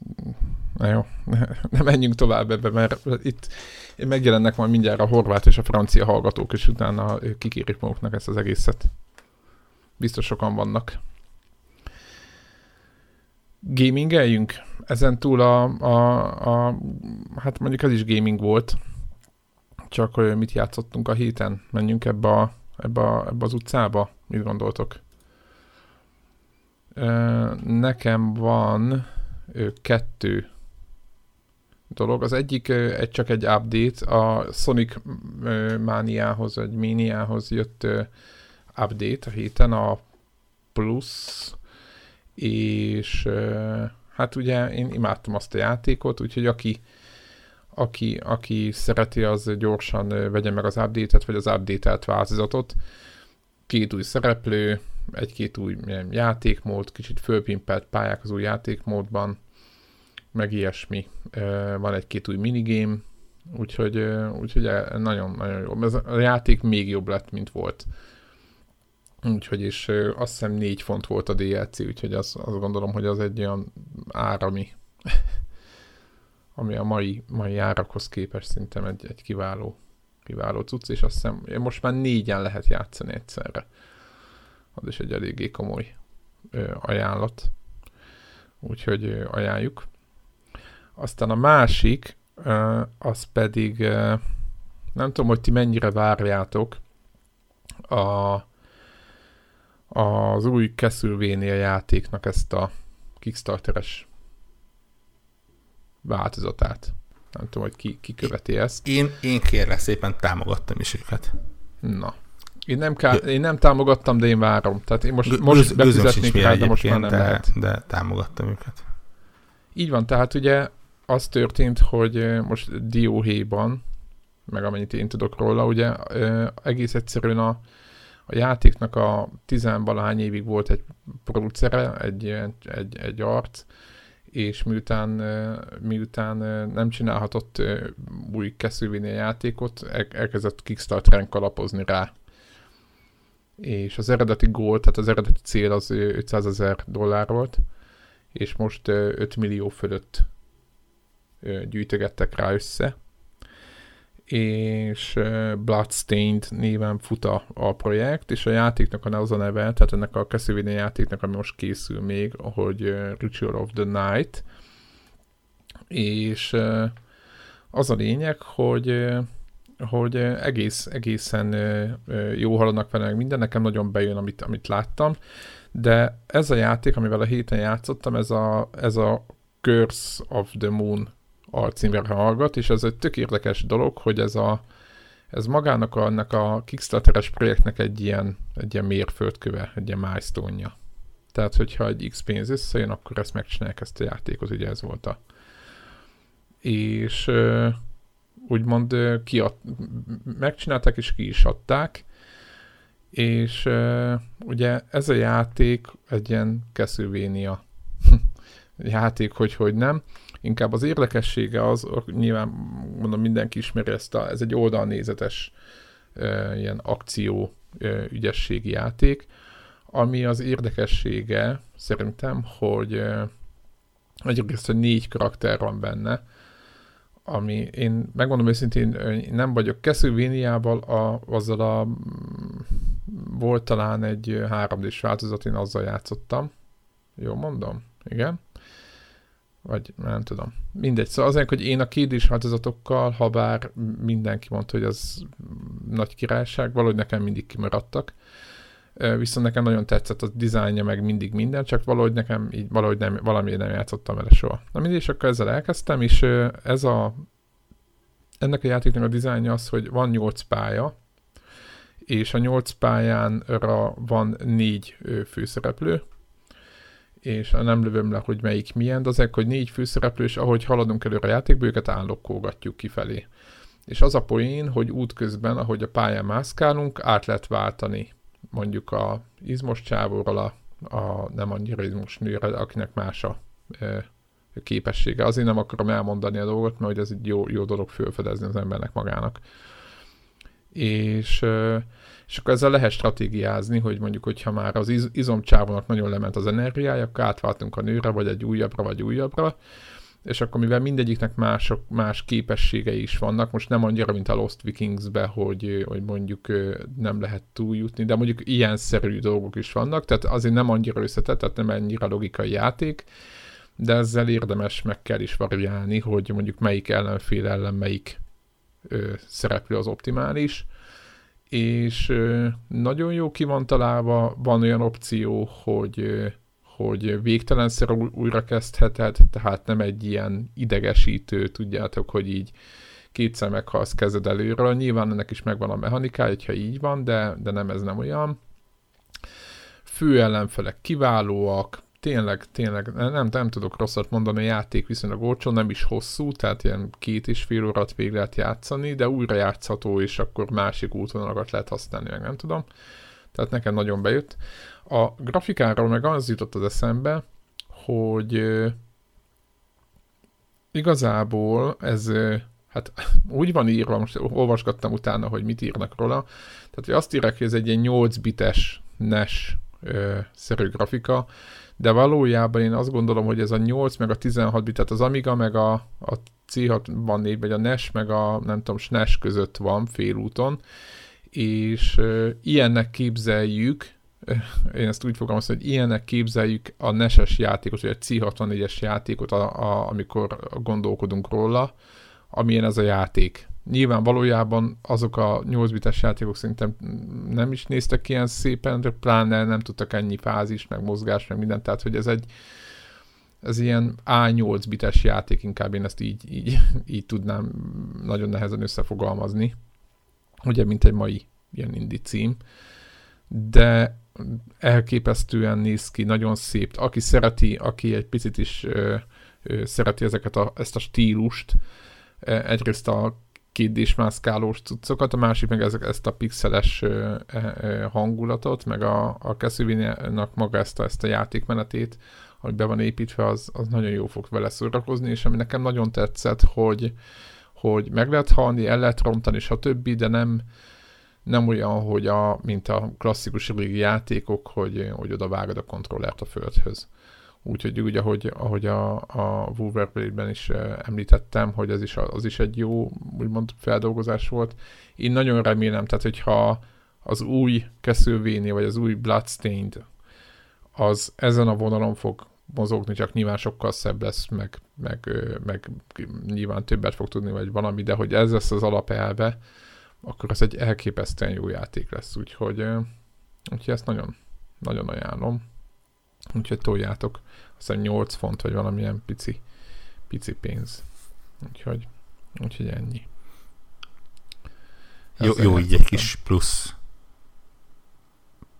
na jó, ne menjünk tovább ebbe, mert itt megjelennek majd mindjárt a horvát és a francia hallgatók, és utána kikérik maguknak ezt az egészet. Biztos sokan vannak. Gamingeljünk? Ezen túl a, a, a, hát mondjuk ez is gaming volt, csak hogy mit játszottunk a héten? Menjünk ebbe, a, ebbe, a, ebbe az utcába? Mit gondoltok? Nekem van kettő dolog. Az egyik egy, csak egy update, a Sonic Mániához, vagy Miniához jött update a héten, a Plus, és hát ugye én imádtam azt a játékot, úgyhogy aki, aki, aki szereti, az gyorsan vegye meg az update-et, vagy az update-elt változatot. Két új szereplő, egy-két új játékmód, kicsit fölpimpelt pályák az új játékmódban, meg ilyesmi. Van egy-két új minigame, úgyhogy, úgyhogy nagyon-nagyon jó. Ez a játék még jobb lett, mint volt. Úgyhogy is azt hiszem 4 font volt a DLC, úgyhogy azt, azt gondolom, hogy az egy olyan ár, ami, ami a mai, mai árakhoz képest szerintem egy, egy kiváló, kiváló cucc, és azt hiszem most már négyen lehet játszani egyszerre. Az is egy eléggé komoly ajánlat. Úgyhogy ajánljuk. Aztán a másik, az pedig nem tudom, hogy ti mennyire várjátok a az új Castlevania játéknak ezt a Kickstarteres változatát. Nem tudom, hogy ki, ki követi ezt. Én, én kérlek szépen támogattam is őket. Na. Én nem, ká- én nem támogattam, de én várom. Tehát én most, most befizetnék rá, de most már nem de, lehet. De támogattam őket. Így van, tehát ugye az történt, hogy most Dióhéjban, meg amennyit én tudok róla, ugye egész egyszerűen a, a játéknak a tizenvalahány évig volt egy producere, egy, egy, egy arc, és miután, miután nem csinálhatott új Castlevania játékot, elkezdett Kickstarteren kalapozni rá. És az eredeti gól, tehát az eredeti cél az 500 ezer dollár volt, és most 5 millió fölött gyűjtögettek rá össze. És Bloodstained néven fut a, a projekt, és a játéknak az a neve, tehát ennek a Castlevania játéknak, ami most készül még, hogy Ritual of the Night, és az a lényeg, hogy hogy egész, egészen jó haladnak vele meg minden, nekem nagyon bejön, amit, amit láttam, de ez a játék, amivel a héten játszottam, ez a, ez a Curse of the Moon alcímre hallgat, és ez egy tök érdekes dolog, hogy ez a ez magának a, ennek a Kickstarteres projektnek egy ilyen, egy ilyen mérföldköve, egy ilyen milestone -ja. Tehát, hogyha egy X pénz összejön, akkor ezt megcsinálják ezt a játékot, ugye ez volt a... És úgymond kiad, megcsinálták és ki is adták, és ugye ez a játék egy ilyen Castlevania játék, hogy hogy nem, Inkább az érdekessége az, nyilván mondom, mindenki ismeri ezt, a, ez egy oldalnézetes ilyen akció e, ügyességi játék, ami az érdekessége szerintem, hogy e, egyrészt, hogy négy karakter van benne, ami én megmondom őszintén, én nem vagyok Castlevania-val, a, azzal a volt talán egy 3D-s változat, én azzal játszottam. Jó mondom? Igen vagy nem tudom. Mindegy. Szóval azért, hogy én a kédis változatokkal, ha bár mindenki mondta, hogy az nagy királyság, valahogy nekem mindig kimaradtak. Viszont nekem nagyon tetszett a dizájnja, meg mindig minden, csak valahogy nekem így valahogy nem, valami nem játszottam vele soha. Na mindig, és akkor ezzel elkezdtem, és ez a ennek a játéknak a dizájnja az, hogy van 8 pálya, és a nyolc pályánra van négy főszereplő, és nem lövöm le, hogy melyik milyen, de azek, hogy négy főszereplő, és ahogy haladunk előre a játékba, őket állokkolgatjuk kifelé. És az a poén, hogy útközben, ahogy a pályán mászkálunk, át lehet váltani mondjuk a izmos csávóról a, a nem annyira izmos nőre, akinek más a e, képessége. Azért nem akarom elmondani a dolgot, mert ez egy jó, jó dolog fölfedezni az embernek magának. És e, és akkor ezzel lehet stratégiázni, hogy mondjuk, hogyha már az iz- nagyon lement az energiája, akkor átváltunk a nőre, vagy egy újabbra, vagy újabbra, és akkor mivel mindegyiknek mások, más képességei is vannak, most nem annyira, mint a Lost Vikings-be, hogy, hogy mondjuk nem lehet túljutni, de mondjuk ilyen szerű dolgok is vannak, tehát azért nem annyira összetett, tehát nem annyira logikai játék, de ezzel érdemes meg kell is variálni, hogy mondjuk melyik ellenfél ellen melyik ö, szereplő az optimális, és nagyon jó ki van találva, van olyan opció, hogy, hogy végtelenszer újra kezdheted, tehát nem egy ilyen idegesítő, tudjátok, hogy így kétszer meghalsz kezed előről. Nyilván ennek is megvan a mechanikája, hogyha így van, de, de nem ez nem olyan. Fő ellenfelek kiválóak, tényleg, tényleg nem, nem tudok rosszat mondani, a játék viszonylag olcsó, nem is hosszú, tehát ilyen két és fél órát végig lehet játszani, de újra játszható, és akkor másik útvonalakat lehet használni, meg nem tudom. Tehát nekem nagyon bejött. A grafikáról meg az jutott az eszembe, hogy igazából ez hát úgy van írva, most olvasgattam utána, hogy mit írnak róla, tehát hogy azt írják, hogy ez egy ilyen 8 bites NES szerű grafika, de valójában én azt gondolom, hogy ez a 8 meg a 16 bit, tehát az Amiga meg a, a C64 vagy a NES meg a nem tudom, SNES között van félúton, és uh, ilyennek képzeljük, én ezt úgy fogalmazom, hogy ilyennek képzeljük a NES-es játékot, vagy a C64-es játékot, a, a, amikor gondolkodunk róla, amilyen ez a játék. Nyilván valójában azok a 8 bites játékok szerintem nem is néztek ilyen szépen, de pláne nem tudtak ennyi fázis, meg mozgás, meg mindent, tehát hogy ez egy ez ilyen A8 bites játék, inkább én ezt így, így, így tudnám nagyon nehezen összefogalmazni, ugye, mint egy mai ilyen indi cím, de elképesztően néz ki, nagyon szép. Aki szereti, aki egy picit is ö, ö, szereti ezeket a, ezt a stílust, egyrészt a kétdés mászkálós cuccokat, a másik meg ezek, ezt a pixeles ö, ö, hangulatot, meg a, a castlevania maga ezt a, ezt a játékmenetét, hogy be van építve, az, az nagyon jó fog vele szórakozni, és ami nekem nagyon tetszett, hogy, hogy meg lehet halni, el lehet rontani, stb., de nem, nem olyan, hogy a, mint a klasszikus régi játékok, hogy, hogy oda vágod a kontrollert a földhöz. Úgyhogy úgy, ahogy, ahogy a, a Wolverblade-ben is említettem, hogy ez is, az is egy jó, úgymond feldolgozás volt. Én nagyon remélem, tehát hogyha az új Castlevania, vagy az új Bloodstained, az ezen a vonalon fog mozogni, csak nyilván sokkal szebb lesz, meg, meg, meg nyilván többet fog tudni, vagy valami, de hogy ez lesz az alapelve, akkor ez egy elképesztően jó játék lesz, úgyhogy, úgyhogy ezt nagyon, nagyon ajánlom. Úgyhogy toljátok hiszem 8 font, vagy valamilyen pici, pici pénz. Úgyhogy, úgyhogy ennyi. Jó, jó így egy kis plusz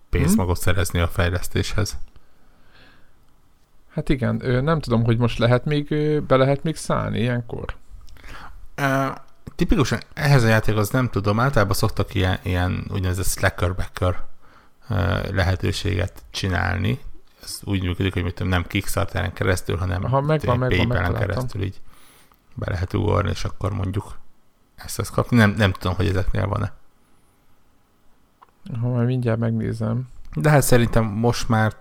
pénzmagot hmm? szerezni a fejlesztéshez. Hát igen, nem tudom, hogy most lehet még, be lehet még szállni ilyenkor? Uh, tipikusan ehhez a játékhoz nem tudom, általában szoktak ilyen, ilyen úgynevezett slacker-backer lehetőséget csinálni, ez úgy működik, hogy mit tudom, nem Kickstarteren keresztül, hanem Aha, megvan, megvan, PayPal-en keresztül így be lehet ugorni, és akkor mondjuk ezt azt kapni. Nem, nem tudom, hogy ezeknél van-e. Ha majd mindjárt megnézem. De hát szerintem most már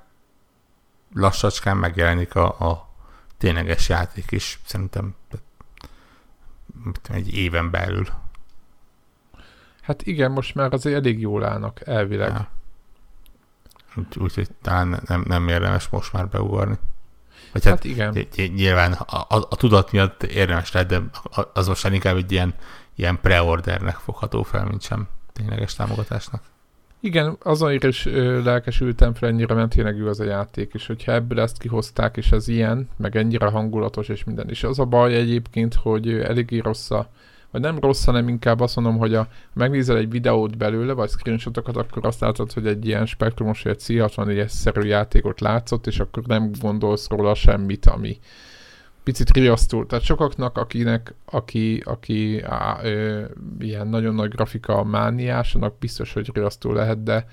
lassacskán megjelenik a, a tényleges játék is. Szerintem egy éven belül. Hát igen, most már azért elég jól állnak, elvileg. Ja. Úgyhogy úgy, talán nem, nem érdemes most már beugorni. Vagy hát, hát igen. Nyilván a, a, a tudat miatt érdemes lehet, de az most inkább egy ilyen, ilyen pre-ordernek fogható fel, mint sem tényleges támogatásnak. Igen, azon is lelkesültem fel, ennyire ment tényleg az a játék, és hogyha ebből ezt kihozták, és ez ilyen, meg ennyire hangulatos, és minden. És az a baj egyébként, hogy eléggé rossz a, vagy nem rossz, hanem inkább azt mondom, hogy a, megnézel egy videót belőle, vagy screenshotokat, akkor azt látod, hogy egy ilyen spektrumos, egy C64-es-szerű játékot látszott, és akkor nem gondolsz róla semmit, ami picit riasztó. Tehát sokaknak, akinek, aki, aki á, ö, ilyen nagyon nagy grafika mániás, annak biztos, hogy riasztó lehet, de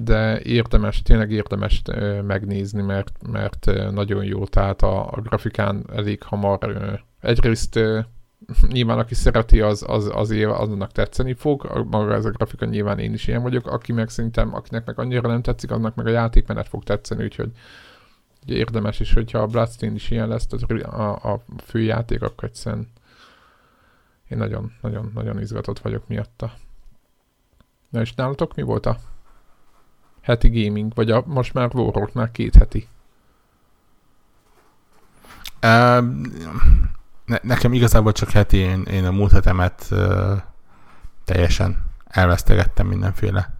de érdemes, tényleg érdemes ö, megnézni, mert, mert ö, nagyon jó, tehát a, a grafikán elég hamar ö, egyrészt nyilván aki szereti, az, az, az azonnak tetszeni fog, maga ez a grafika nyilván én is ilyen vagyok, aki meg szerintem, akinek meg annyira nem tetszik, annak meg a játékmenet fog tetszeni, úgyhogy ugye érdemes is, hogyha a Bloodstained is ilyen lesz, az a, a fő játék, akkor egyszerűen én nagyon, nagyon, nagyon izgatott vagyok miatta. Na és nálatok mi volt a heti gaming, vagy a, most már Warhawk már két heti? Uh, ne, nekem igazából csak heti, én, én a múlt hetemet teljesen elvesztegettem mindenféle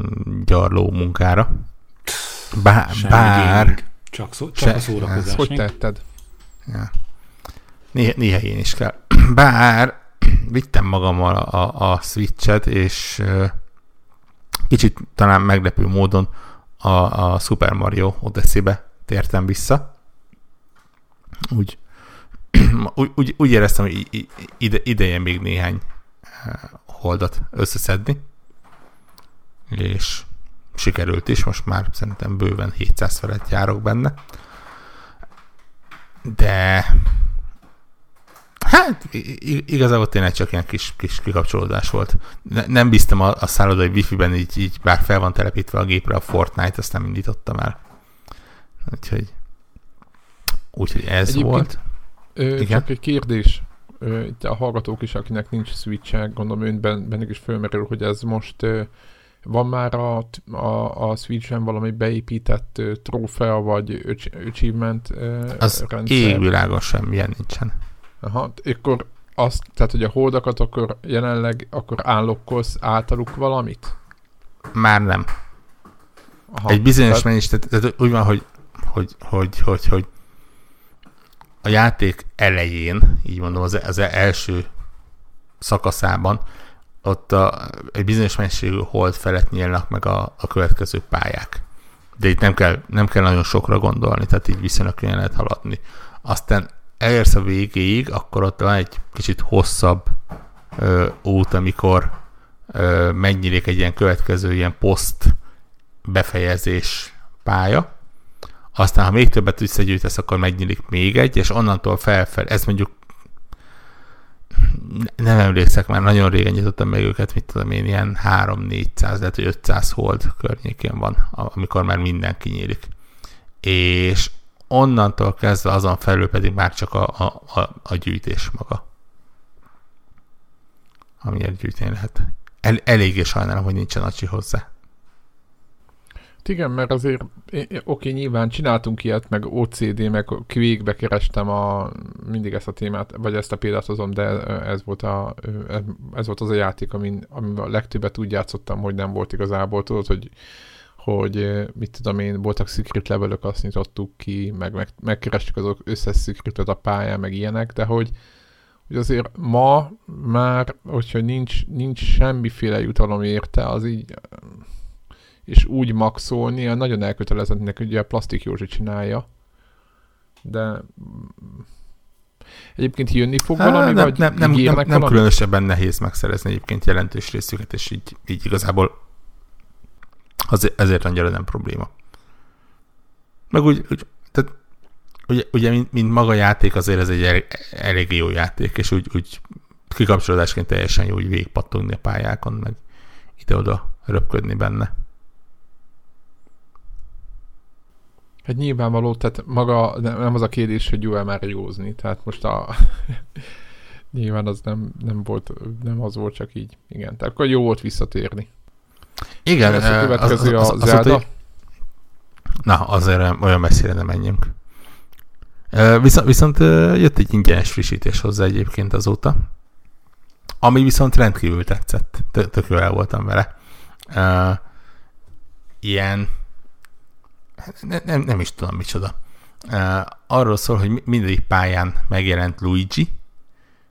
mm, gyarló munkára. Bár, bár csak, szó, csak se, a szórakozás. Hogy tetted? Ja. Néha, néha én is kell. Bár vittem magammal a, a, a Switch-et, és kicsit talán meglepő módon a, a Super Mario Odyssey-be tértem vissza. Úgy, úgy, úgy, úgy éreztem, hogy ide, ideje még néhány holdat összeszedni, és sikerült is, most már szerintem bőven 700 felett járok benne. De Hát igazából tényleg csak ilyen kis, kis kikapcsolódás volt. Ne, nem bíztam a, a szállodai wifi-ben, így, így bár fel van telepítve a gépre a Fortnite, azt nem indítottam el. Úgyhogy, úgyhogy ez Egyébként, volt. Ö? Csak egy kérdés. Ö, itt a hallgatók is, akinek nincs switch gondolom önben bennük is fölmerül, hogy ez most ö, van már a, a, a Switch-en valami beépített ö, trófea vagy achievement ö, Az rendszer? égvilágon semmilyen nincsen. Aha, akkor azt, tehát hogy a holdakat akkor jelenleg akkor állokkolsz általuk valamit? Már nem. Aha, Egy bizonyos tehát... mennyis, tehát, tehát úgy van, hogy, hogy, hogy, hogy, hogy a játék elején, így mondom, az, az első szakaszában, ott a, egy bizonyos mennyiségű hold felett nyílnak meg a, a következő pályák. De itt nem kell, nem kell nagyon sokra gondolni, tehát így viszonylag könnyen lehet haladni. Aztán elérsz a végéig, akkor ott van egy kicsit hosszabb ö, út, amikor megnyílik egy ilyen következő ilyen poszt befejezés pálya. Aztán, ha még többet összegyűjtesz, akkor megnyílik még egy, és onnantól felfel, ez mondjuk nem emlékszek, már nagyon régen nyitottam meg őket, mit tudom én, ilyen 3-400, lehet, hogy 500 hold környékén van, amikor már minden kinyílik. És onnantól kezdve azon felül pedig már csak a, a, a, a gyűjtés maga. Amiért gyűjteni lehet. El, eléggé sajnálom, hogy nincsen acsi hozzá. Igen, mert azért, oké, nyilván csináltunk ilyet, meg OCD, meg Quake-be kerestem a, mindig ezt a témát, vagy ezt a példát hozom, de ez volt, a, ez volt az a játék, amin, amin a legtöbbet úgy játszottam, hogy nem volt igazából, tudod, hogy hogy mit tudom én, voltak secret levelök, azt nyitottuk ki, meg, meg megkerestük azok összes secretet a pályán, meg ilyenek, de hogy, hogy azért ma már, hogyha nincs, nincs semmiféle jutalom érte, az így és úgy maxolni, a nagyon elkötelezettnek ugye a Plastik Józsi csinálja, de egyébként jönni fog Há, valami, nem, vagy nem, nem, nem, nem különösebben nehéz megszerezni egyébként jelentős részüket, és így, így igazából az, ezért annyira nem probléma. Meg úgy, úgy tehát ugye, ugye mint, mint maga játék, azért ez egy elég, elég jó játék, és úgy, úgy kikapcsolódásként teljesen jó úgy végigpattogni a pályákon, meg ide-oda röpködni benne. Hát nyilvánvaló, tehát maga nem az a kérdés, hogy jó-e már józni, tehát most a nyilván az nem, nem volt, nem az volt, csak így. Igen, tehát akkor jó volt visszatérni. Igen, ez a következő az, az, az, a Zelda. Na, azért olyan messzire nem menjünk. Viszont, viszont jött egy ingyenes frissítés hozzá egyébként azóta, ami viszont rendkívül tetszett. Tök jól el voltam vele. Ilyen nem, nem, nem is tudom micsoda. Arról szól, hogy mindegyik pályán megjelent Luigi,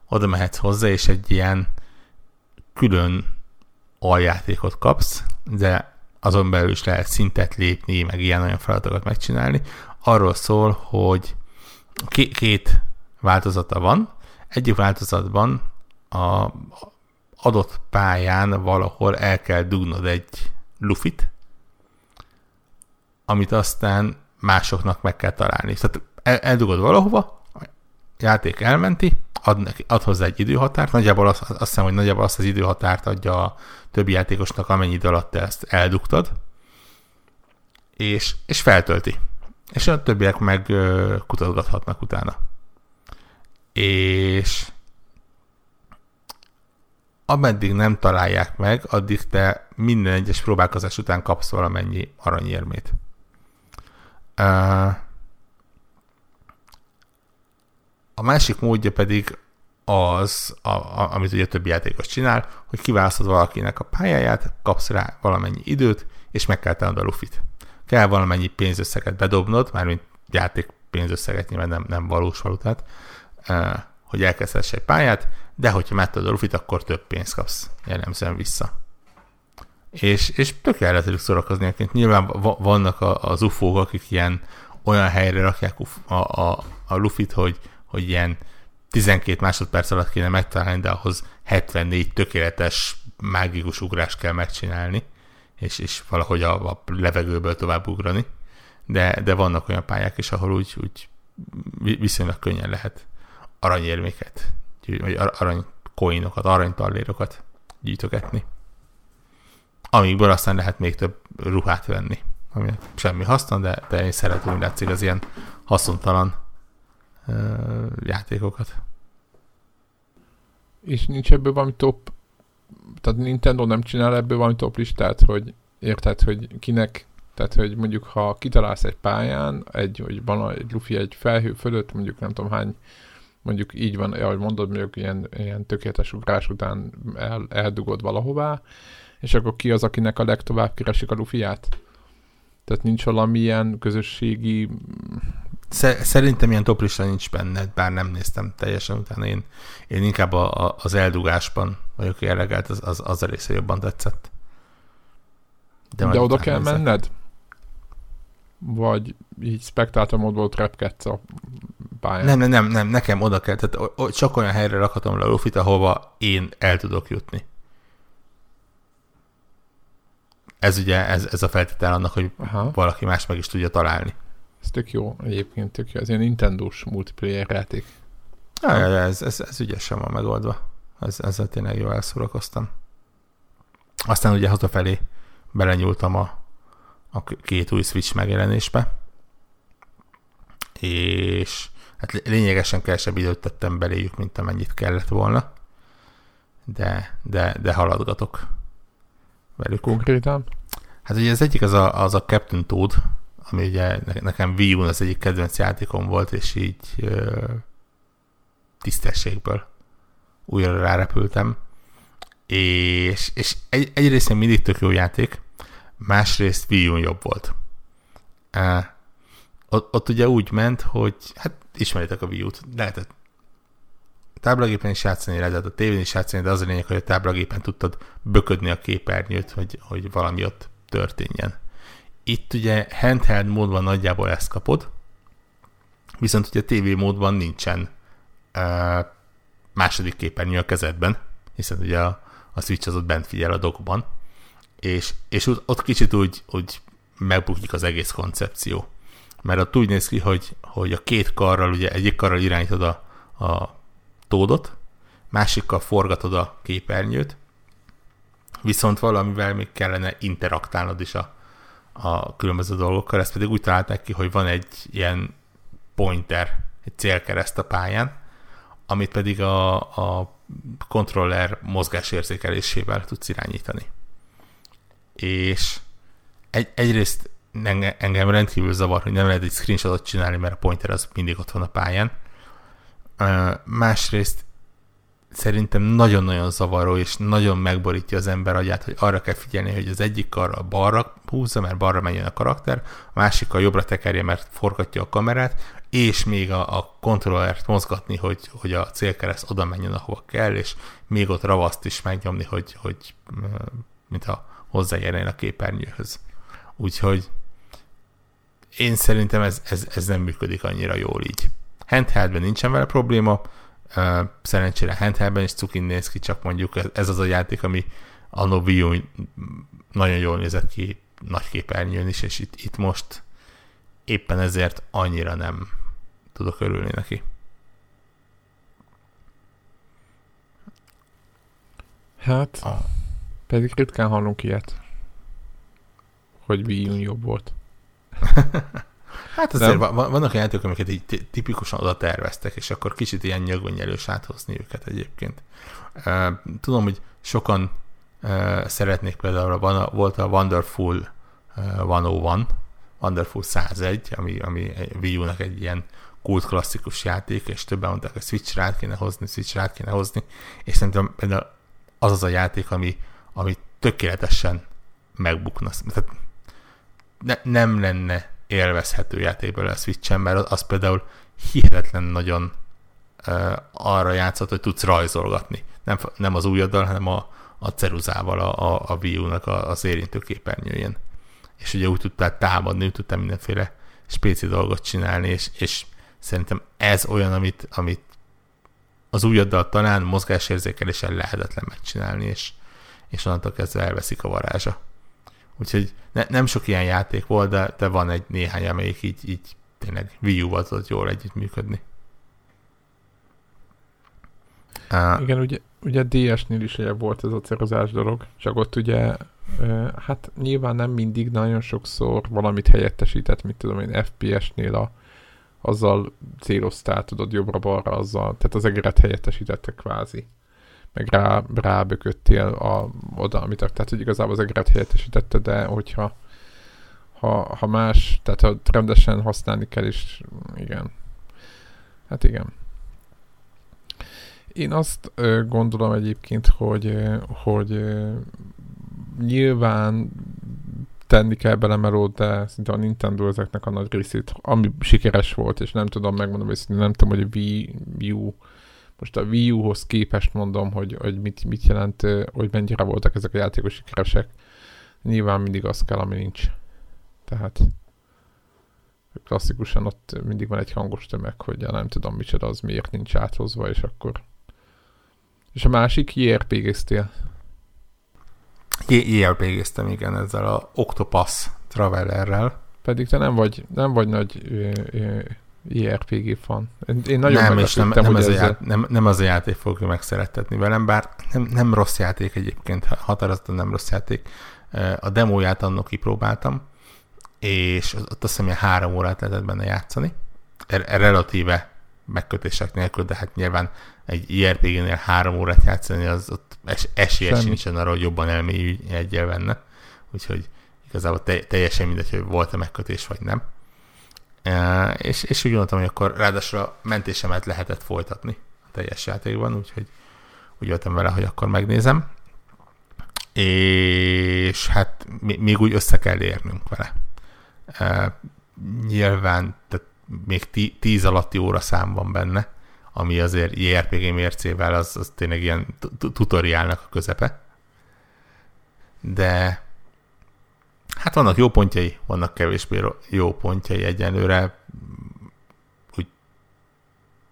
oda mehetsz hozzá, és egy ilyen külön aljátékot kapsz, de azon belül is lehet szintet lépni, meg ilyen olyan feladatokat megcsinálni. Arról szól, hogy két változata van. Egyik változatban a adott pályán valahol el kell dugnod egy lufit, amit aztán másoknak meg kell találni. Tehát eldugod valahova, a játék elmenti, ad, neki, ad hozzá egy időhatárt, nagyjából azt, azt hiszem, hogy nagyjából azt az időhatárt adja a többi játékosnak, amennyi idő alatt te ezt eldugtad, és, és feltölti. És a többiek meg kutatgathatnak utána. És ameddig nem találják meg, addig te minden egyes próbálkozás után kapsz valamennyi aranyérmét. A másik módja pedig az, a, a, amit ugye többi játékos csinál, hogy kiválasztod valakinek a pályáját, kapsz rá valamennyi időt, és meg kell tenned a lufit. Kell valamennyi pénzösszeget bedobnod, mármint játék pénzösszeget, nyilván nem, nem valós valutát, hogy elkezdhess egy pályát, de hogyha megtudod a lufit, akkor több pénzt kapsz jellemzően vissza. És, és tök el lehet szórakozni, akik nyilván vannak az ufók, akik ilyen olyan helyre rakják a, a, a lufit, hogy, hogy ilyen 12 másodperc alatt kéne megtalálni, de ahhoz 74 tökéletes mágikus ugrás kell megcsinálni, és, és valahogy a, a levegőből tovább ugrani. De, de vannak olyan pályák is, ahol úgy, úgy viszonylag könnyen lehet aranyérméket, vagy aranykoinokat, aranytallérokat gyűjtögetni. Amikből aztán lehet még több ruhát venni, ami semmi haszna, de, de én szeretem, hogy látszik az ilyen haszontalan uh, játékokat. És nincs ebből valami top, tehát Nintendo nem csinál ebből valami top listát, hogy érted, hogy kinek, tehát hogy mondjuk ha kitalálsz egy pályán, egy, hogy van egy lufi egy felhő fölött, mondjuk nem tudom hány mondjuk így van, ahogy mondod, mondjuk ilyen, ilyen tökéletes ugrás után el, eldugod valahová, és akkor ki az, akinek a legtovább keresik a lufiát? Tehát nincs valamilyen közösségi... Szerintem ilyen toplista nincs benne, bár nem néztem teljesen utána. Én, én inkább a, a, az eldugásban vagyok jellegelt, az, az, az a része jobban tetszett. De, De oda kell nézek. menned? Vagy így spektátor módból trepkedsz a pályán? Nem, nem, nem, nem, nekem oda kell. Tehát csak olyan helyre rakhatom le a lufit, ahova én el tudok jutni. Ez ugye, ez, ez a feltétel annak, hogy Aha. valaki más meg is tudja találni. Ez tök jó, egyébként tök jó. Ez ilyen Nintendo-s multiplayer játék. Ja, ja, ez, ez, ez ügyesen van megoldva. Ez, ezzel tényleg jól elszórakoztam. Aztán ugye hazafelé belenyúltam a, a két új Switch megjelenésbe, és hát lényegesen kevesebb időt tettem beléjük, mint amennyit kellett volna, de, de, de haladgatok velük. Konkrétan? Hát ugye az egyik az a, az a Captain Toad, ami ugye nekem Wii U az egyik kedvenc játékom volt, és így ö, tisztességből újra rárepültem. És, és egy, egyrészt mindig tök jó játék, másrészt Wii U jobb volt. Uh, ott, ott ugye úgy ment, hogy hát ismeritek a Wii U-t, lehetett táblagépen is játszani, lehetett a tévén is játszani, de az a lényeg, hogy a táblagépen tudtad böködni a képernyőt, hogy, hogy valami ott történjen. Itt ugye handheld módban nagyjából ezt kapod, viszont ugye TV módban nincsen uh, második képernyő a kezedben, hiszen ugye a, a Switch az ott bent figyel a dokban, és, és ott kicsit úgy, úgy megbukik az egész koncepció. Mert ott úgy néz ki, hogy, hogy a két karral, ugye egyik karral irányítod a, a tódot, másikkal forgatod a képernyőt, viszont valamivel még kellene interaktálnod is a, a különböző dolgokkal, ezt pedig úgy találták ki, hogy van egy ilyen pointer, egy célkereszt a pályán, amit pedig a, a kontroller mozgásérzékelésével tudsz irányítani. És egy, egyrészt engem rendkívül zavar, hogy nem lehet egy screenshotot csinálni, mert a pointer az mindig ott van a pályán, Másrészt szerintem nagyon-nagyon zavaró, és nagyon megborítja az ember agyát, hogy arra kell figyelni, hogy az egyik karra balra húzza, mert balra menjen a karakter, a másik a jobbra tekerje, mert forgatja a kamerát. és még a, a kontrollert mozgatni, hogy, hogy a célkereszt oda menjen, ahova kell, és még ott ravaszt is megnyomni, hogy, hogy mintha hozzájárjon a képernyőhöz. Úgyhogy én szerintem ez, ez, ez nem működik annyira jól így. Handheldben nincsen vele probléma, szerencsére handheldben is cukin néz ki, csak mondjuk ez az a játék, ami a Wii nagyon jól nézett ki nagy képernyőn is, és itt, itt most éppen ezért annyira nem tudok örülni neki. Hát, ah. pedig ritkán hallunk ilyet, hogy Wii jobb volt. hát azért van, vannak olyan játékok, amiket így tipikusan oda terveztek, és akkor kicsit ilyen nyögönyelős áthozni őket egyébként. Tudom, hogy sokan szeretnék például, volt a Wonderful 101, Wonderful 101, ami, ami Wii U-nak egy ilyen kult klasszikus játék, és többen mondták, hogy Switch rá kéne hozni, Switch rá kéne hozni, és szerintem például az az a játék, ami, ami tökéletesen megbukna. Tehát ne, nem lenne élvezhető játékból a Switch-en, mert az például hihetetlen nagyon arra játszott, hogy tudsz rajzolgatni. Nem, nem az újaddal, hanem a, a ceruzával a, a, a Wii U-nak az érintő képernyőjén. És ugye úgy tudtál támadni, úgy tudtál mindenféle spéci dolgot csinálni, és, és szerintem ez olyan, amit, amit az újaddal talán mozgásérzékelésen lehetetlen megcsinálni, és, és onnantól kezdve elveszik a varázsa. Úgyhogy ne, nem sok ilyen játék volt, de, de van egy néhány, amelyik így, így tényleg Wii U-val tudott jól együttműködni. Uh, Igen, ugye, ugye DS-nél is ugye volt ez a cerozás dolog, csak ott ugye hát nyilván nem mindig, nagyon sokszor valamit helyettesített, mit tudom én, FPS-nél a, azzal céloztál, tudod, jobbra-balra azzal, tehát az egeret helyettesítette kvázi meg rá, rábököttél a, oda, amit tehát hogy igazából az egeret helyettesítette, de hogyha ha, ha más, tehát ha rendesen használni kell is, igen. Hát igen. Én azt ö, gondolom egyébként, hogy, hogy ö, nyilván tenni kell bele melót, de szinte a Nintendo ezeknek a nagy részét, ami sikeres volt, és nem tudom megmondom, hogy nem tudom, hogy a Wii U most a Wii U-hoz képest mondom, hogy, hogy mit, mit jelent, hogy mennyire voltak ezek a játékos sikeresek. Nyilván mindig az kell, ami nincs. Tehát klasszikusan ott mindig van egy hangos tömeg, hogy ja, nem tudom micsoda, az miért nincs áthozva, és akkor... És a másik, JRPG-ztél? JRPG-ztem, igen, ezzel a Octopus Travelerrel. Pedig te nem vagy, nem vagy nagy ö, ö, JRPG fan. Én nagyon nem, és nem, nem, ez a ját, nem, nem az a játék fogja megszerettetni velem, bár nem, nem rossz játék egyébként, határozottan nem rossz játék. A demóját annak kipróbáltam, és ott azt hiszem, hogy három órát lehetett benne játszani. Er, relatíve megkötések nélkül, de hát nyilván egy IRPG-nél három órát játszani, az ott es, esélye Semmi. sincsen arra, hogy jobban elmélyülj egyel benne. Úgyhogy igazából te, teljesen mindegy, hogy volt-e megkötés, vagy nem és, és úgy gondoltam, hogy akkor ráadásul a mentésemet lehetett folytatni a teljes játékban, úgyhogy úgy voltam vele, hogy akkor megnézem. És hát még úgy össze kell érnünk vele. nyilván tehát még tíz alatti óra szám van benne, ami azért JRPG mércével az, az tényleg ilyen tutoriálnak a közepe. De Hát vannak jó pontjai, vannak kevésbé jó pontjai egyenlőre, úgy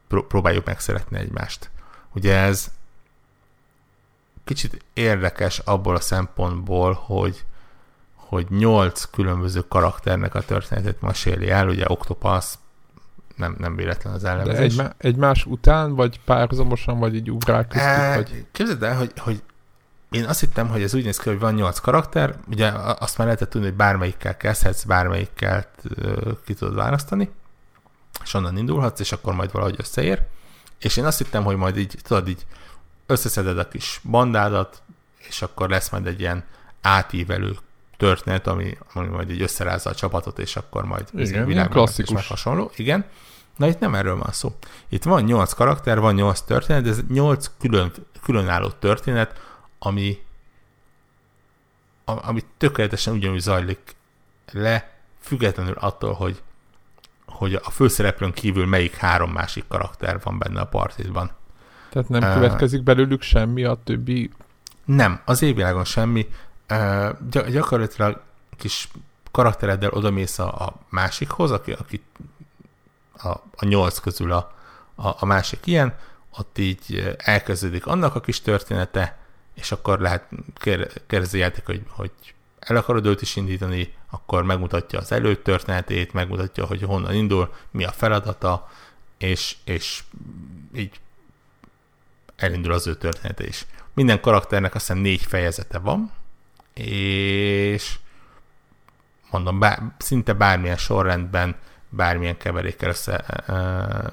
próbáljuk megszeretni egymást. Ugye ez kicsit érdekes abból a szempontból, hogy hogy nyolc különböző karakternek a történetét meséli el, ugye Octopus, nem, nem véletlen az elnevezés. De egy, egymás után, vagy párhuzamosan, vagy így ugrál köztük? E, vagy... Képzeld el, hogy, hogy én azt hittem, hogy ez úgy néz ki, hogy van nyolc karakter, ugye azt már lehetett tudni, hogy bármelyikkel kezdhetsz, bármelyikkel ki tudod választani, és onnan indulhatsz, és akkor majd valahogy összeér. És én azt hittem, hogy majd így, tudod, így összeszeded a kis bandádat, és akkor lesz majd egy ilyen átívelő történet, ami, ami majd így összerázza a csapatot, és akkor majd Igen, ilyen klasszikus. hasonló. Igen. Na itt nem erről van szó. Itt van nyolc karakter, van nyolc történet, de ez nyolc külön, különálló történet, ami, ami tökéletesen ugyanúgy zajlik le, függetlenül attól, hogy, hogy a főszereplőn kívül melyik három másik karakter van benne a partidban. Tehát nem következik belőlük semmi a többi... Nem, az évvilágon semmi. Uh, gy- gyakorlatilag kis karaktereddel odamész a, a másikhoz, aki, aki a, a nyolc közül a, a, a másik ilyen, ott így elkezdődik annak a kis története, és akkor lehet kérdezi játék, hogy, hogy el akarod őt is indítani, akkor megmutatja az előtörténetét, megmutatja, hogy honnan indul, mi a feladata, és, és így elindul az ő története is. Minden karakternek azt hiszem négy fejezete van, és mondom, bár, szinte bármilyen sorrendben, bármilyen keverékkel össze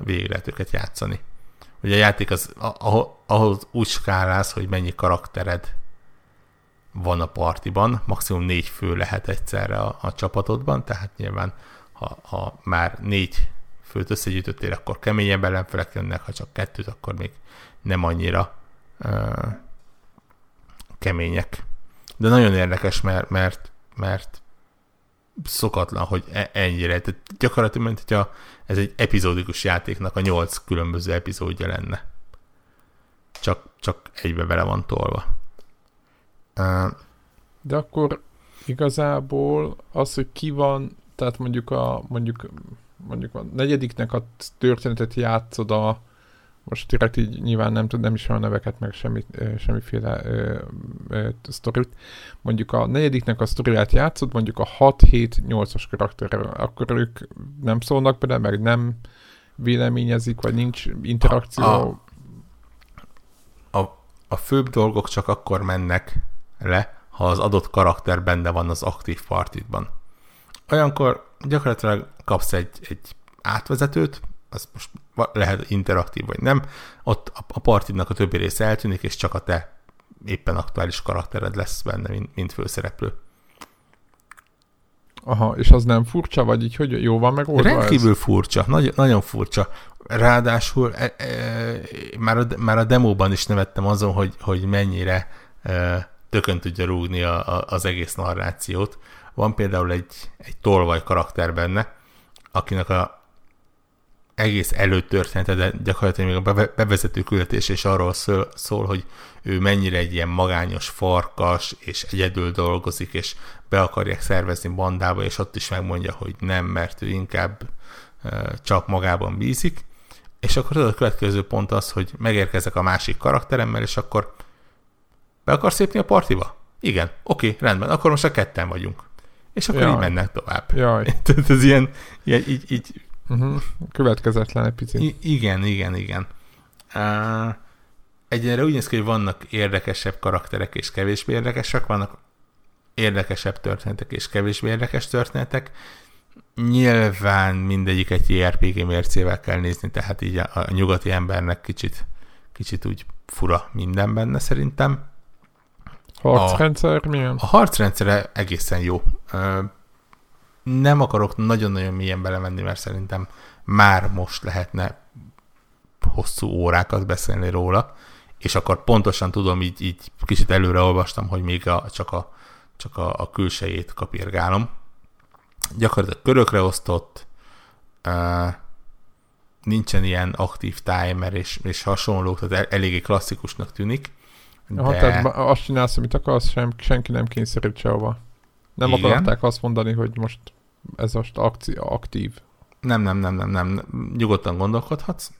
végig lehet őket játszani. Ugye a játék az, ahhoz úgy skálálsz, hogy mennyi karaktered van a partiban, maximum négy fő lehet egyszerre a, a csapatodban, tehát nyilván ha, ha már négy főt összegyűjtöttél, akkor keményebb ellenfelek jönnek, ha csak kettőt, akkor még nem annyira uh, kemények. De nagyon érdekes, mert, mert, mert szokatlan, hogy e, ennyire. Tehát gyakorlatilag, mint hogyha ez egy epizódikus játéknak a nyolc különböző epizódja lenne. Csak, csak egybe vele van tolva. De akkor igazából az, hogy ki van, tehát mondjuk a, mondjuk, mondjuk a negyediknek a történetet játszod a, most direkt így nyilván nem tud, nem is a neveket, meg semmi, semmiféle ö, ö, sztorit. Mondjuk a negyediknek a sztoriát játszod, mondjuk a 6-7-8-as karakterrel, akkor ők nem szólnak bele, meg nem véleményezik, vagy nincs interakció. A, a, a, a főbb dolgok csak akkor mennek le, ha az adott karakter benne van az aktív partitban. Olyankor gyakorlatilag kapsz egy, egy átvezetőt, az most lehet interaktív vagy nem, ott a partidnak a többi része eltűnik, és csak a te éppen aktuális karaktered lesz benne, mint, mint főszereplő. Aha, és az nem furcsa, vagy így, hogy jó van megoldva Rendkívül ez? furcsa, nagy, nagyon furcsa. Ráadásul e, e, már, a, már a demóban is nevettem azon, hogy, hogy mennyire e, tökön tudja rúgni a, a, az egész narrációt. Van például egy, egy tolvaj karakter benne, akinek a egész előtörténete, de gyakorlatilag még a bevezető küldetés és arról szól, szól, hogy ő mennyire egy ilyen magányos farkas, és egyedül dolgozik, és be akarják szervezni bandába, és ott is megmondja, hogy nem, mert ő inkább csak magában bízik. És akkor az a következő pont az, hogy megérkezek a másik karakteremmel, és akkor be akarsz lépni a partiba? Igen, oké, rendben, akkor most a ketten vagyunk. És akkor Jaj. így mennek tovább. Jaj. Tehát ez ilyen, ilyen így, így Uh-huh. Következetlen egy picit. I- igen, igen, igen. Uh, egyre úgy néz ki, hogy vannak érdekesebb karakterek és kevésbé érdekesek, vannak érdekesebb történetek és kevésbé érdekes történetek. Nyilván mindegyik egy JRPG mércével kell nézni, tehát így a, a nyugati embernek kicsit, kicsit úgy fura minden benne szerintem. Harcrendszer milyen? A harcrendszere egészen jó. Nem akarok nagyon-nagyon mélyen belemenni, mert szerintem már most lehetne hosszú órákat beszélni róla, és akkor pontosan tudom, így, így kicsit előre olvastam, hogy még a, csak, a, csak a, a külsejét kapirgálom. Gyakorlatilag körökre osztott, uh, nincsen ilyen aktív timer és, és hasonló, tehát el, eléggé klasszikusnak tűnik. De... Aha, tehát azt csinálsz, amit akarsz, sem, senki nem kényszerít sehova. Nem Igen. akarták azt mondani, hogy most ez most akci- aktív. Nem, nem, nem, nem, nem. Nyugodtan gondolkodhatsz.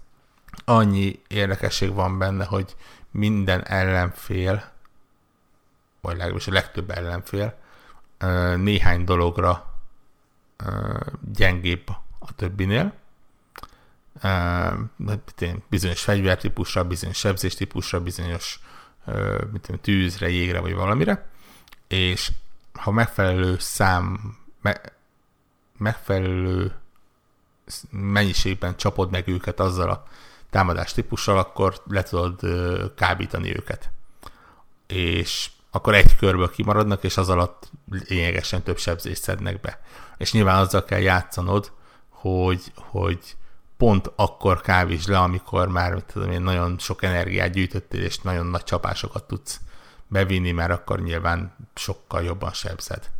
Annyi érdekesség van benne, hogy minden ellenfél, vagy legalábbis a legtöbb ellenfél, néhány dologra gyengébb a többinél. Bizonyos fegyvertípusra, bizonyos sebzéstípusra, bizonyos tűzre, jégre, vagy valamire. És ha megfelelő szám, me, megfelelő mennyiségben csapod meg őket azzal a támadás típussal, akkor le tudod kábítani őket. És akkor egy körből kimaradnak, és az alatt lényegesen több sebzést szednek be. És nyilván azzal kell játszanod, hogy, hogy pont akkor kávíts le, amikor már tudom én, nagyon sok energiát gyűjtöttél, és nagyon nagy csapásokat tudsz bevinni, mert akkor nyilván sokkal jobban sebzed.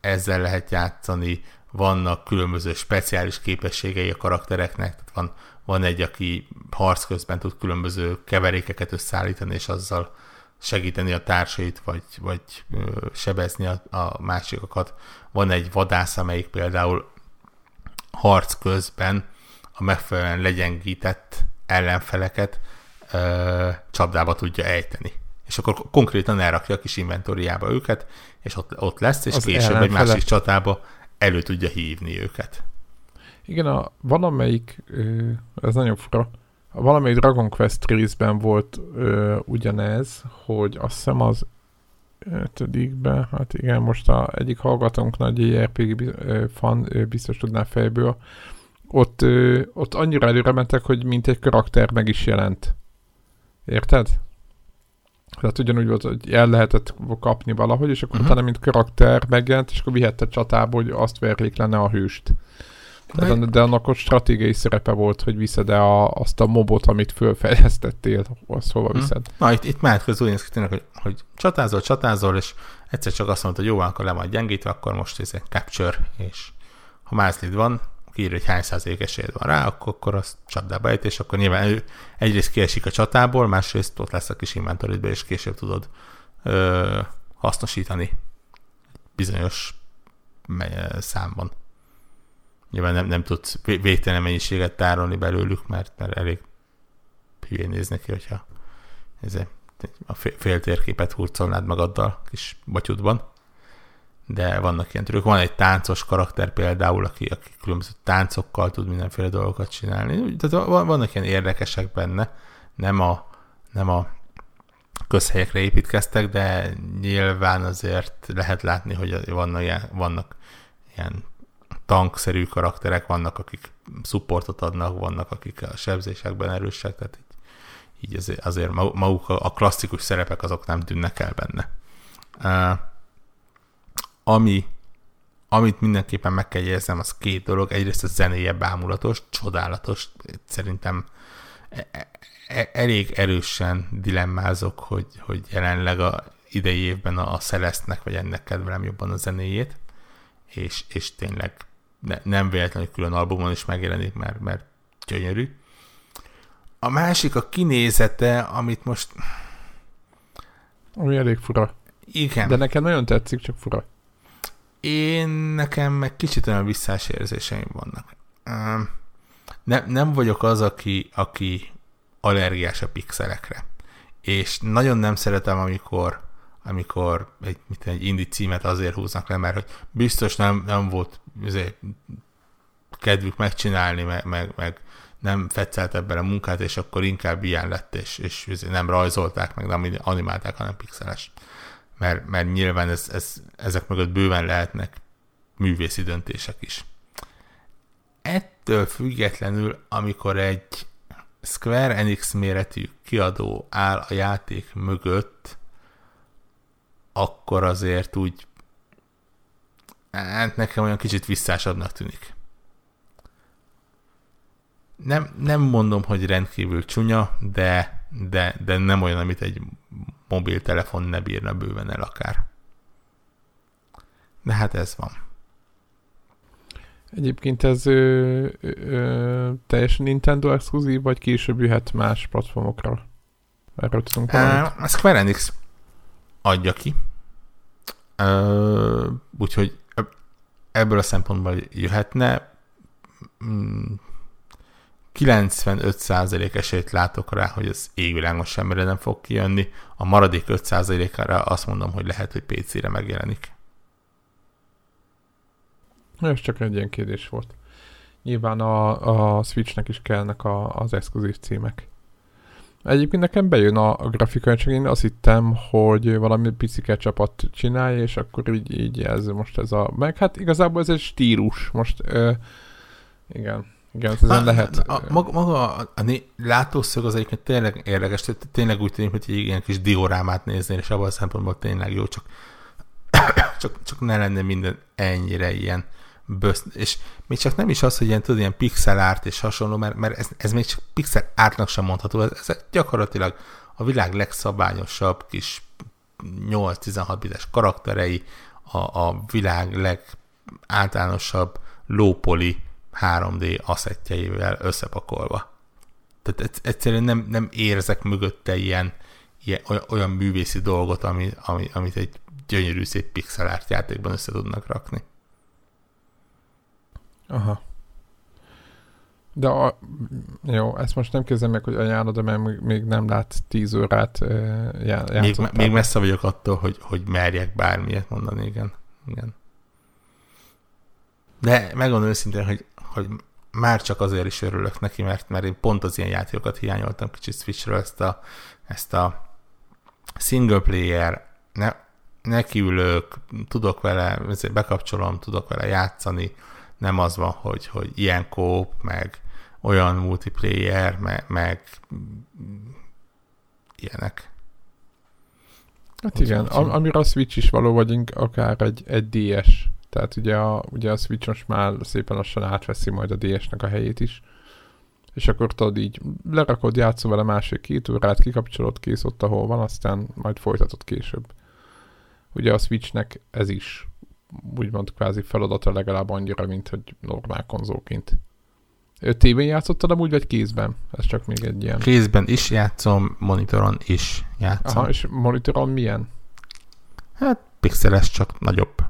Ezzel lehet játszani, vannak különböző speciális képességei a karaktereknek, tehát van, van egy, aki harc közben tud különböző keverékeket összeállítani, és azzal segíteni a társait, vagy, vagy sebezni a, a másikokat. Van egy vadász, amelyik például harc közben a megfelelően legyengített ellenfeleket ö, csapdába tudja ejteni. És akkor konkrétan elrakja a kis inventoriába őket, és ott, ott lesz, és Az később ellenfele. egy másik csatába elő tudja hívni őket. Igen, a valamelyik, ez nagyon fura, a valamelyik Dragon Quest részben volt ö, ugyanez, hogy azt hiszem az ötödikben, hát igen, most a egyik hallgatónk nagy JRPG fan biztos tudná fejből, ott, ö, ott annyira előre mentek, hogy mint egy karakter meg is jelent. Érted? Tehát ugyanúgy volt, hogy el lehetett kapni valahogy, és akkor uh-huh. utána, mint karakter megjelent, és akkor vihette csatába, hogy azt verjék lenne a hőst. De, de annak ott stratégiai szerepe volt, hogy viszed -e a, azt a mobot, amit fölfejlesztettél, azt hova mhm. viszed. Hmm. Na, itt, itt már közül néz hogy, hogy csatázol, csatázol, és egyszer csak azt mondta, hogy jó, akkor le majd gyengítve, akkor most ez egy capture, és ha mázlid van, kiír, hogy hány százalék esélyed van rá, akkor, akkor azt csapdába ejt, és akkor nyilván ő egyrészt kiesik a csatából, másrészt ott lesz a kis inventoridbe, és később tudod ö, hasznosítani bizonyos számban. Nyilván nem, nem tudsz végtelen mennyiséget tárolni belőlük, mert, mert elég hülyén néz neki, hogyha ez a fél térképet hurcolnád magaddal kis batyudban de vannak ilyen trükkök. Van egy táncos karakter például, aki, aki különböző táncokkal tud mindenféle dolgokat csinálni. Tehát vannak ilyen érdekesek benne, nem a, nem a közhelyekre építkeztek, de nyilván azért lehet látni, hogy vannak ilyen, vannak ilyen tankszerű karakterek, vannak, akik supportot adnak, vannak, akik a sebzésekben erősek, tehát így, így azért, azért maguk a klasszikus szerepek azok nem tűnnek el benne. Uh, ami, amit mindenképpen meg kell érzem, az két dolog. Egyrészt a zenéje bámulatos, csodálatos. Szerintem e, e, e, elég erősen dilemmázok, hogy, hogy jelenleg a idei évben a, a Celeste-nek, vagy ennek kedvelem jobban a zenéjét, és, és tényleg ne, nem véletlenül külön albumon is megjelenik, mert, mert gyönyörű. A másik a kinézete, amit most... Ami elég fura. Igen. De nekem nagyon tetszik, csak fura. Én nekem meg kicsit olyan visszás érzéseim vannak. Nem, nem vagyok az, aki, aki allergiás a pixelekre. És nagyon nem szeretem, amikor amikor egy, mit, egy indi címet azért húznak le, mert hogy biztos nem, nem volt azért, kedvük megcsinálni, meg, meg, meg nem fetszelt ebben a munkát, és akkor inkább ilyen lett, és, és nem rajzolták, meg nem animálták, hanem pixeles mert, mert nyilván ez, ez, ezek mögött bőven lehetnek művészi döntések is. Ettől függetlenül, amikor egy Square Enix méretű kiadó áll a játék mögött, akkor azért úgy hát nekem olyan kicsit visszásabbnak tűnik. Nem, nem mondom, hogy rendkívül csúnya, de, de, de nem olyan, amit egy mobiltelefon ne bírna bőven el akár. De hát ez van. Egyébként ez ö, ö, teljesen Nintendo exkluzív, vagy később jöhet más platformokra? Erről tudunk valamit? A Square Enix adja ki. Ö, úgyhogy ebből a szempontból jöhetne. Mm, 95% esélyt látok rá, hogy az égvilágon semmire nem fog kijönni. A maradék 5%-ára azt mondom, hogy lehet, hogy PC-re megjelenik. Ez csak egy ilyen kérdés volt. Nyilván a, a Switchnek is kellnek a, az exkluzív címek. Egyébként nekem bejön a, a grafika, csak én azt hittem, hogy valami picike csapat csinálja, és akkor így, így ez most ez a... Meg hát igazából ez egy stílus. Most ö, igen. Igen, ezen a, lehet. A, a, maga, maga a, a látószög az egyébként tényleg érdekes, tényleg úgy tűnik, hogy egy ilyen kis diorámát néznél, és abban a szempontból tényleg jó, csak, csak, csak ne lenne minden ennyire ilyen bösz, és még csak nem is az, hogy ilyen, tudod, ilyen pixel árt és hasonló, mert, mert ez, ez még csak pixel ártnak sem mondható, ez, ez gyakorlatilag a világ legszabályosabb kis 8-16 bites karakterei, a, a világ leg általánosabb lópoli 3D asszettjeivel összepakolva. Tehát egyszerűen nem, nem érzek mögötte ilyen, ilyen olyan, művészi dolgot, ami, ami, amit egy gyönyörű szép pixelárt játékban össze tudnak rakni. Aha. De a, jó, ezt most nem kezdem meg, hogy ajánlod, mert még nem lát 10 órát uh, még, még messze vagyok attól, hogy, hogy merjek bármilyet mondani, igen. igen. De megmondom őszintén, hogy, hogy már csak azért is örülök neki, mert, mert én pont az ilyen játékokat hiányoltam kicsit Switchről, ezt a, ezt a single player, ne, nekiülök, tudok vele, bekapcsolom, tudok vele játszani, nem az van, hogy, hogy ilyen kóp, meg olyan multiplayer, meg, meg ilyenek. Hát igen, am- amire a Switch is való, vagy akár egy, egy DS. Tehát ugye a, ugye a Switch most már szépen lassan átveszi majd a DS-nek a helyét is. És akkor tudod így lerakod, játszol vele másik két órát, kikapcsolod, kész ott, ahol van, aztán majd folytatod később. Ugye a Switchnek ez is úgymond kvázi feladata legalább annyira, mint hogy normál konzolként. Tévén játszottad amúgy, vagy kézben? Ez csak még egy ilyen... Kézben is játszom, monitoron is játszom. Aha, és monitoron milyen? Hát pixeles, csak nagyobb.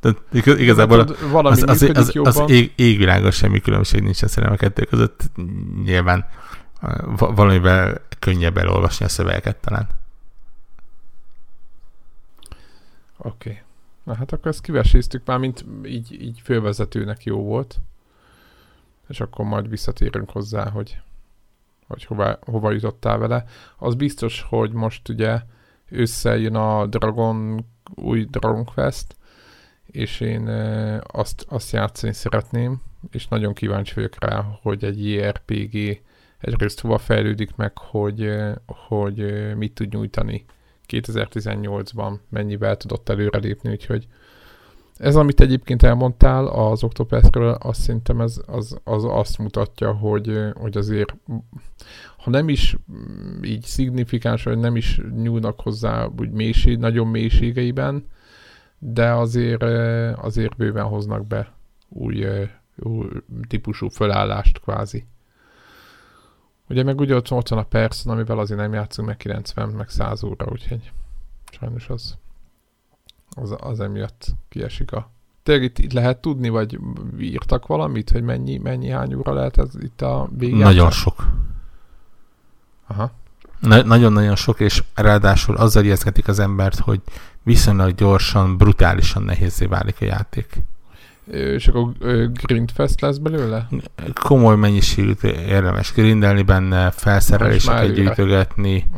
Tehát igazából hát, valami az, az, az, az ég, égvilágos semmi különbség nincs a kettő között. Nyilván valamivel könnyebb elolvasni a szövegeket talán. Oké. Okay. Na hát akkor ezt kiveséztük már, mint így, így fővezetőnek jó volt. És akkor majd visszatérünk hozzá, hogy, hogy hova, hova jutottál vele. Az biztos, hogy most ugye összejön a Dragon, új Dragon Quest, és én azt, azt játszani szeretném, és nagyon kíváncsi vagyok rá, hogy egy JRPG egyrészt hova fejlődik meg, hogy, hogy mit tud nyújtani 2018-ban, mennyivel tudott előrelépni, úgyhogy ez, amit egyébként elmondtál az Octopath-ről, azt szerintem ez, az, az azt mutatja, hogy, hogy azért ha nem is így szignifikáns, vagy nem is nyúlnak hozzá úgy mélység, nagyon mélységeiben, de azért, azért bőven hoznak be új, új típusú fölállást kvázi. Ugye meg ugye ott van a Person, amivel azért nem játszunk meg 90, meg 100 óra, úgyhogy sajnos az, az, az emiatt kiesik a... Tényleg itt, itt lehet tudni, vagy írtak valamit, hogy mennyi, mennyi hány óra lehet ez itt a végén? Nagyon sok. Aha. Na, nagyon-nagyon sok, és ráadásul azzal ijesztgetik az embert, hogy viszonylag gyorsan, brutálisan nehézé válik a játék. És akkor grindfest lesz belőle? Komoly mennyiségűt érdemes grindelni benne, felszereléseket gyűjtögetni,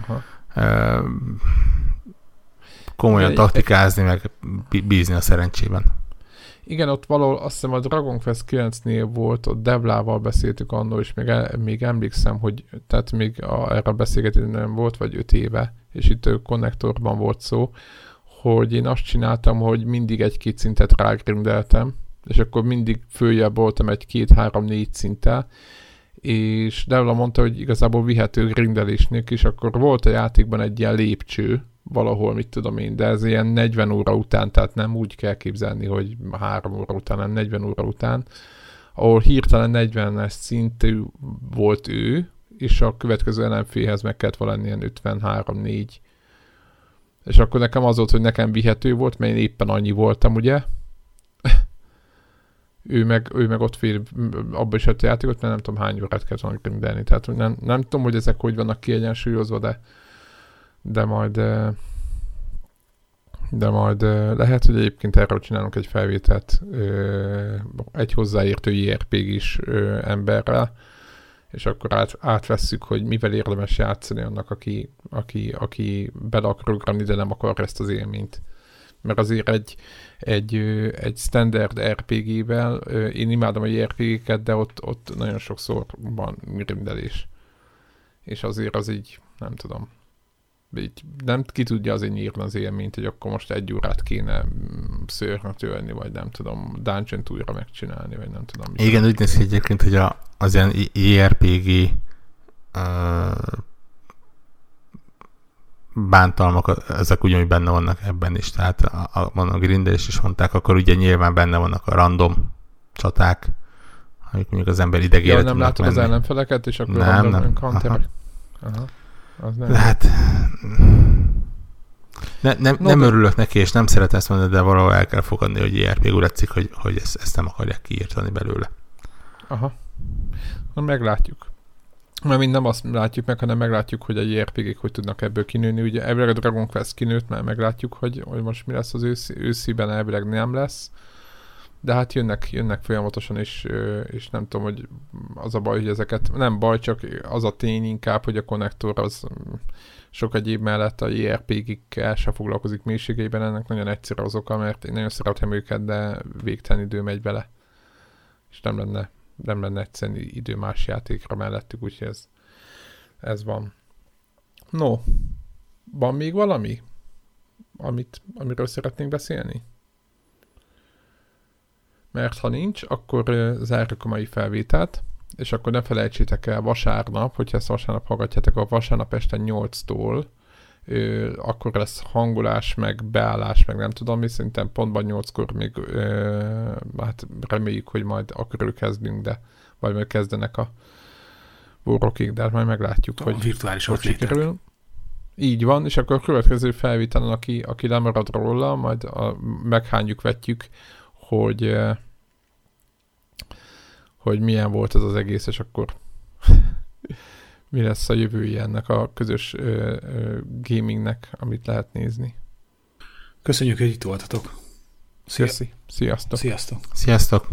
komolyan taktikázni, meg bízni a szerencsében. Igen, ott valahol azt hiszem a Dragon Quest 9-nél volt, ott Devlával beszéltük annól, és még, még emlékszem, hogy tehát még a, erre a beszélgetés nem volt, vagy 5 éve, és itt a konnektorban volt szó, hogy én azt csináltam, hogy mindig egy-két szintet rágrindeltem, és akkor mindig följebb voltam egy két-három-négy szinttel, és Devla mondta, hogy igazából vihető grindelésnél is, akkor volt a játékban egy ilyen lépcső, valahol, mit tudom én, de ez ilyen 40 óra után, tehát nem úgy kell képzelni, hogy 3 óra után, hanem 40 óra után, ahol hirtelen 40-es szintű volt ő, és a következő NMF-hez meg kellett valami ilyen 53-4. És akkor nekem az volt, hogy nekem vihető volt, mert én éppen annyi voltam, ugye? ő meg, ő meg ott fél, abban is a játékot, mert nem tudom hány órát kellett volna grindelni. Tehát nem, nem tudom, hogy ezek hogy vannak kiegyensúlyozva, de de majd de majd lehet, hogy egyébként erről csinálunk egy felvételt egy hozzáértő IRPG is emberrel, és akkor át, átvesszük, hogy mivel érdemes játszani annak, aki, aki, aki bele akar ugrani, de nem akar ezt az élményt. Mert azért egy, egy, egy standard RPG-vel, én imádom a JRPG-ket, de ott, ott nagyon sokszor van grindelés. És azért az így, nem tudom, így nem ki tudja azért nyírni az élményt, hogy akkor most egy órát kéne mm, szőrnek tölni, vagy nem tudom, dungeon újra megcsinálni, vagy nem tudom. Igen, úgy néz ki egyébként, hogy a, az ilyen IRPG uh, bántalmak, ezek ugyanúgy benne vannak ebben is, tehát a, a, a grindelés is mondták, akkor ugye nyilván benne vannak a random csaták, amik mondjuk az ember idegére ja, nem látod menni. az ellenfeleket, és akkor nem, nem. Aha. Aha. Az nem. Hát, ne, nem, no, nem de... örülök neki, és nem szeretem ezt mondani, de valahol el kell fogadni, hogy IRP úgy látszik, hogy, hogy ezt, ezt nem akarják kiírtani belőle. Aha. Na, meglátjuk. Mert mind nem azt látjuk meg, hanem meglátjuk, hogy a JRPG-k hogy tudnak ebből kinőni. Ugye elvileg a Dragon Quest kinőtt, mert meglátjuk, hogy, hogy most mi lesz az őszi, ősziben, elvileg nem lesz. De hát jönnek, jönnek folyamatosan, és, és nem tudom, hogy az a baj, hogy ezeket, nem baj, csak az a tény inkább, hogy a konnektor az sok egyéb mellett a JRPG-kkel se foglalkozik mélységeiben, ennek nagyon egyszerű az oka, mert én nagyon szeretem őket, de végtelen idő megy bele. És nem lenne nem lenne egyszerű idő más játékra mellettük, úgyhogy ez, ez van. No, van még valami, amit, amiről szeretnénk beszélni? Mert ha nincs, akkor zárjuk a mai felvételt, és akkor ne felejtsétek el vasárnap, hogyha ezt vasárnap hallgatjátok, a vasárnap este 8-tól ö, akkor lesz hangolás, meg beállás, meg nem tudom mi, szerintem pontban nyolckor még ö, hát reméljük, hogy majd akkor kezdünk, de vagy majd kezdenek a bórokig, de hát majd meglátjuk, a hogy virtuális hogy sikerül. Így van, és akkor a következő felvételen, aki, aki lemarad róla, majd a, meghányjuk, vetjük, hogy hogy milyen volt ez az egész, és akkor mi lesz a jövője ennek a közös ö, ö, gamingnek, amit lehet nézni. Köszönjük, hogy itt voltatok. Szia. Sziasztok. Sziasztok. Sziasztok.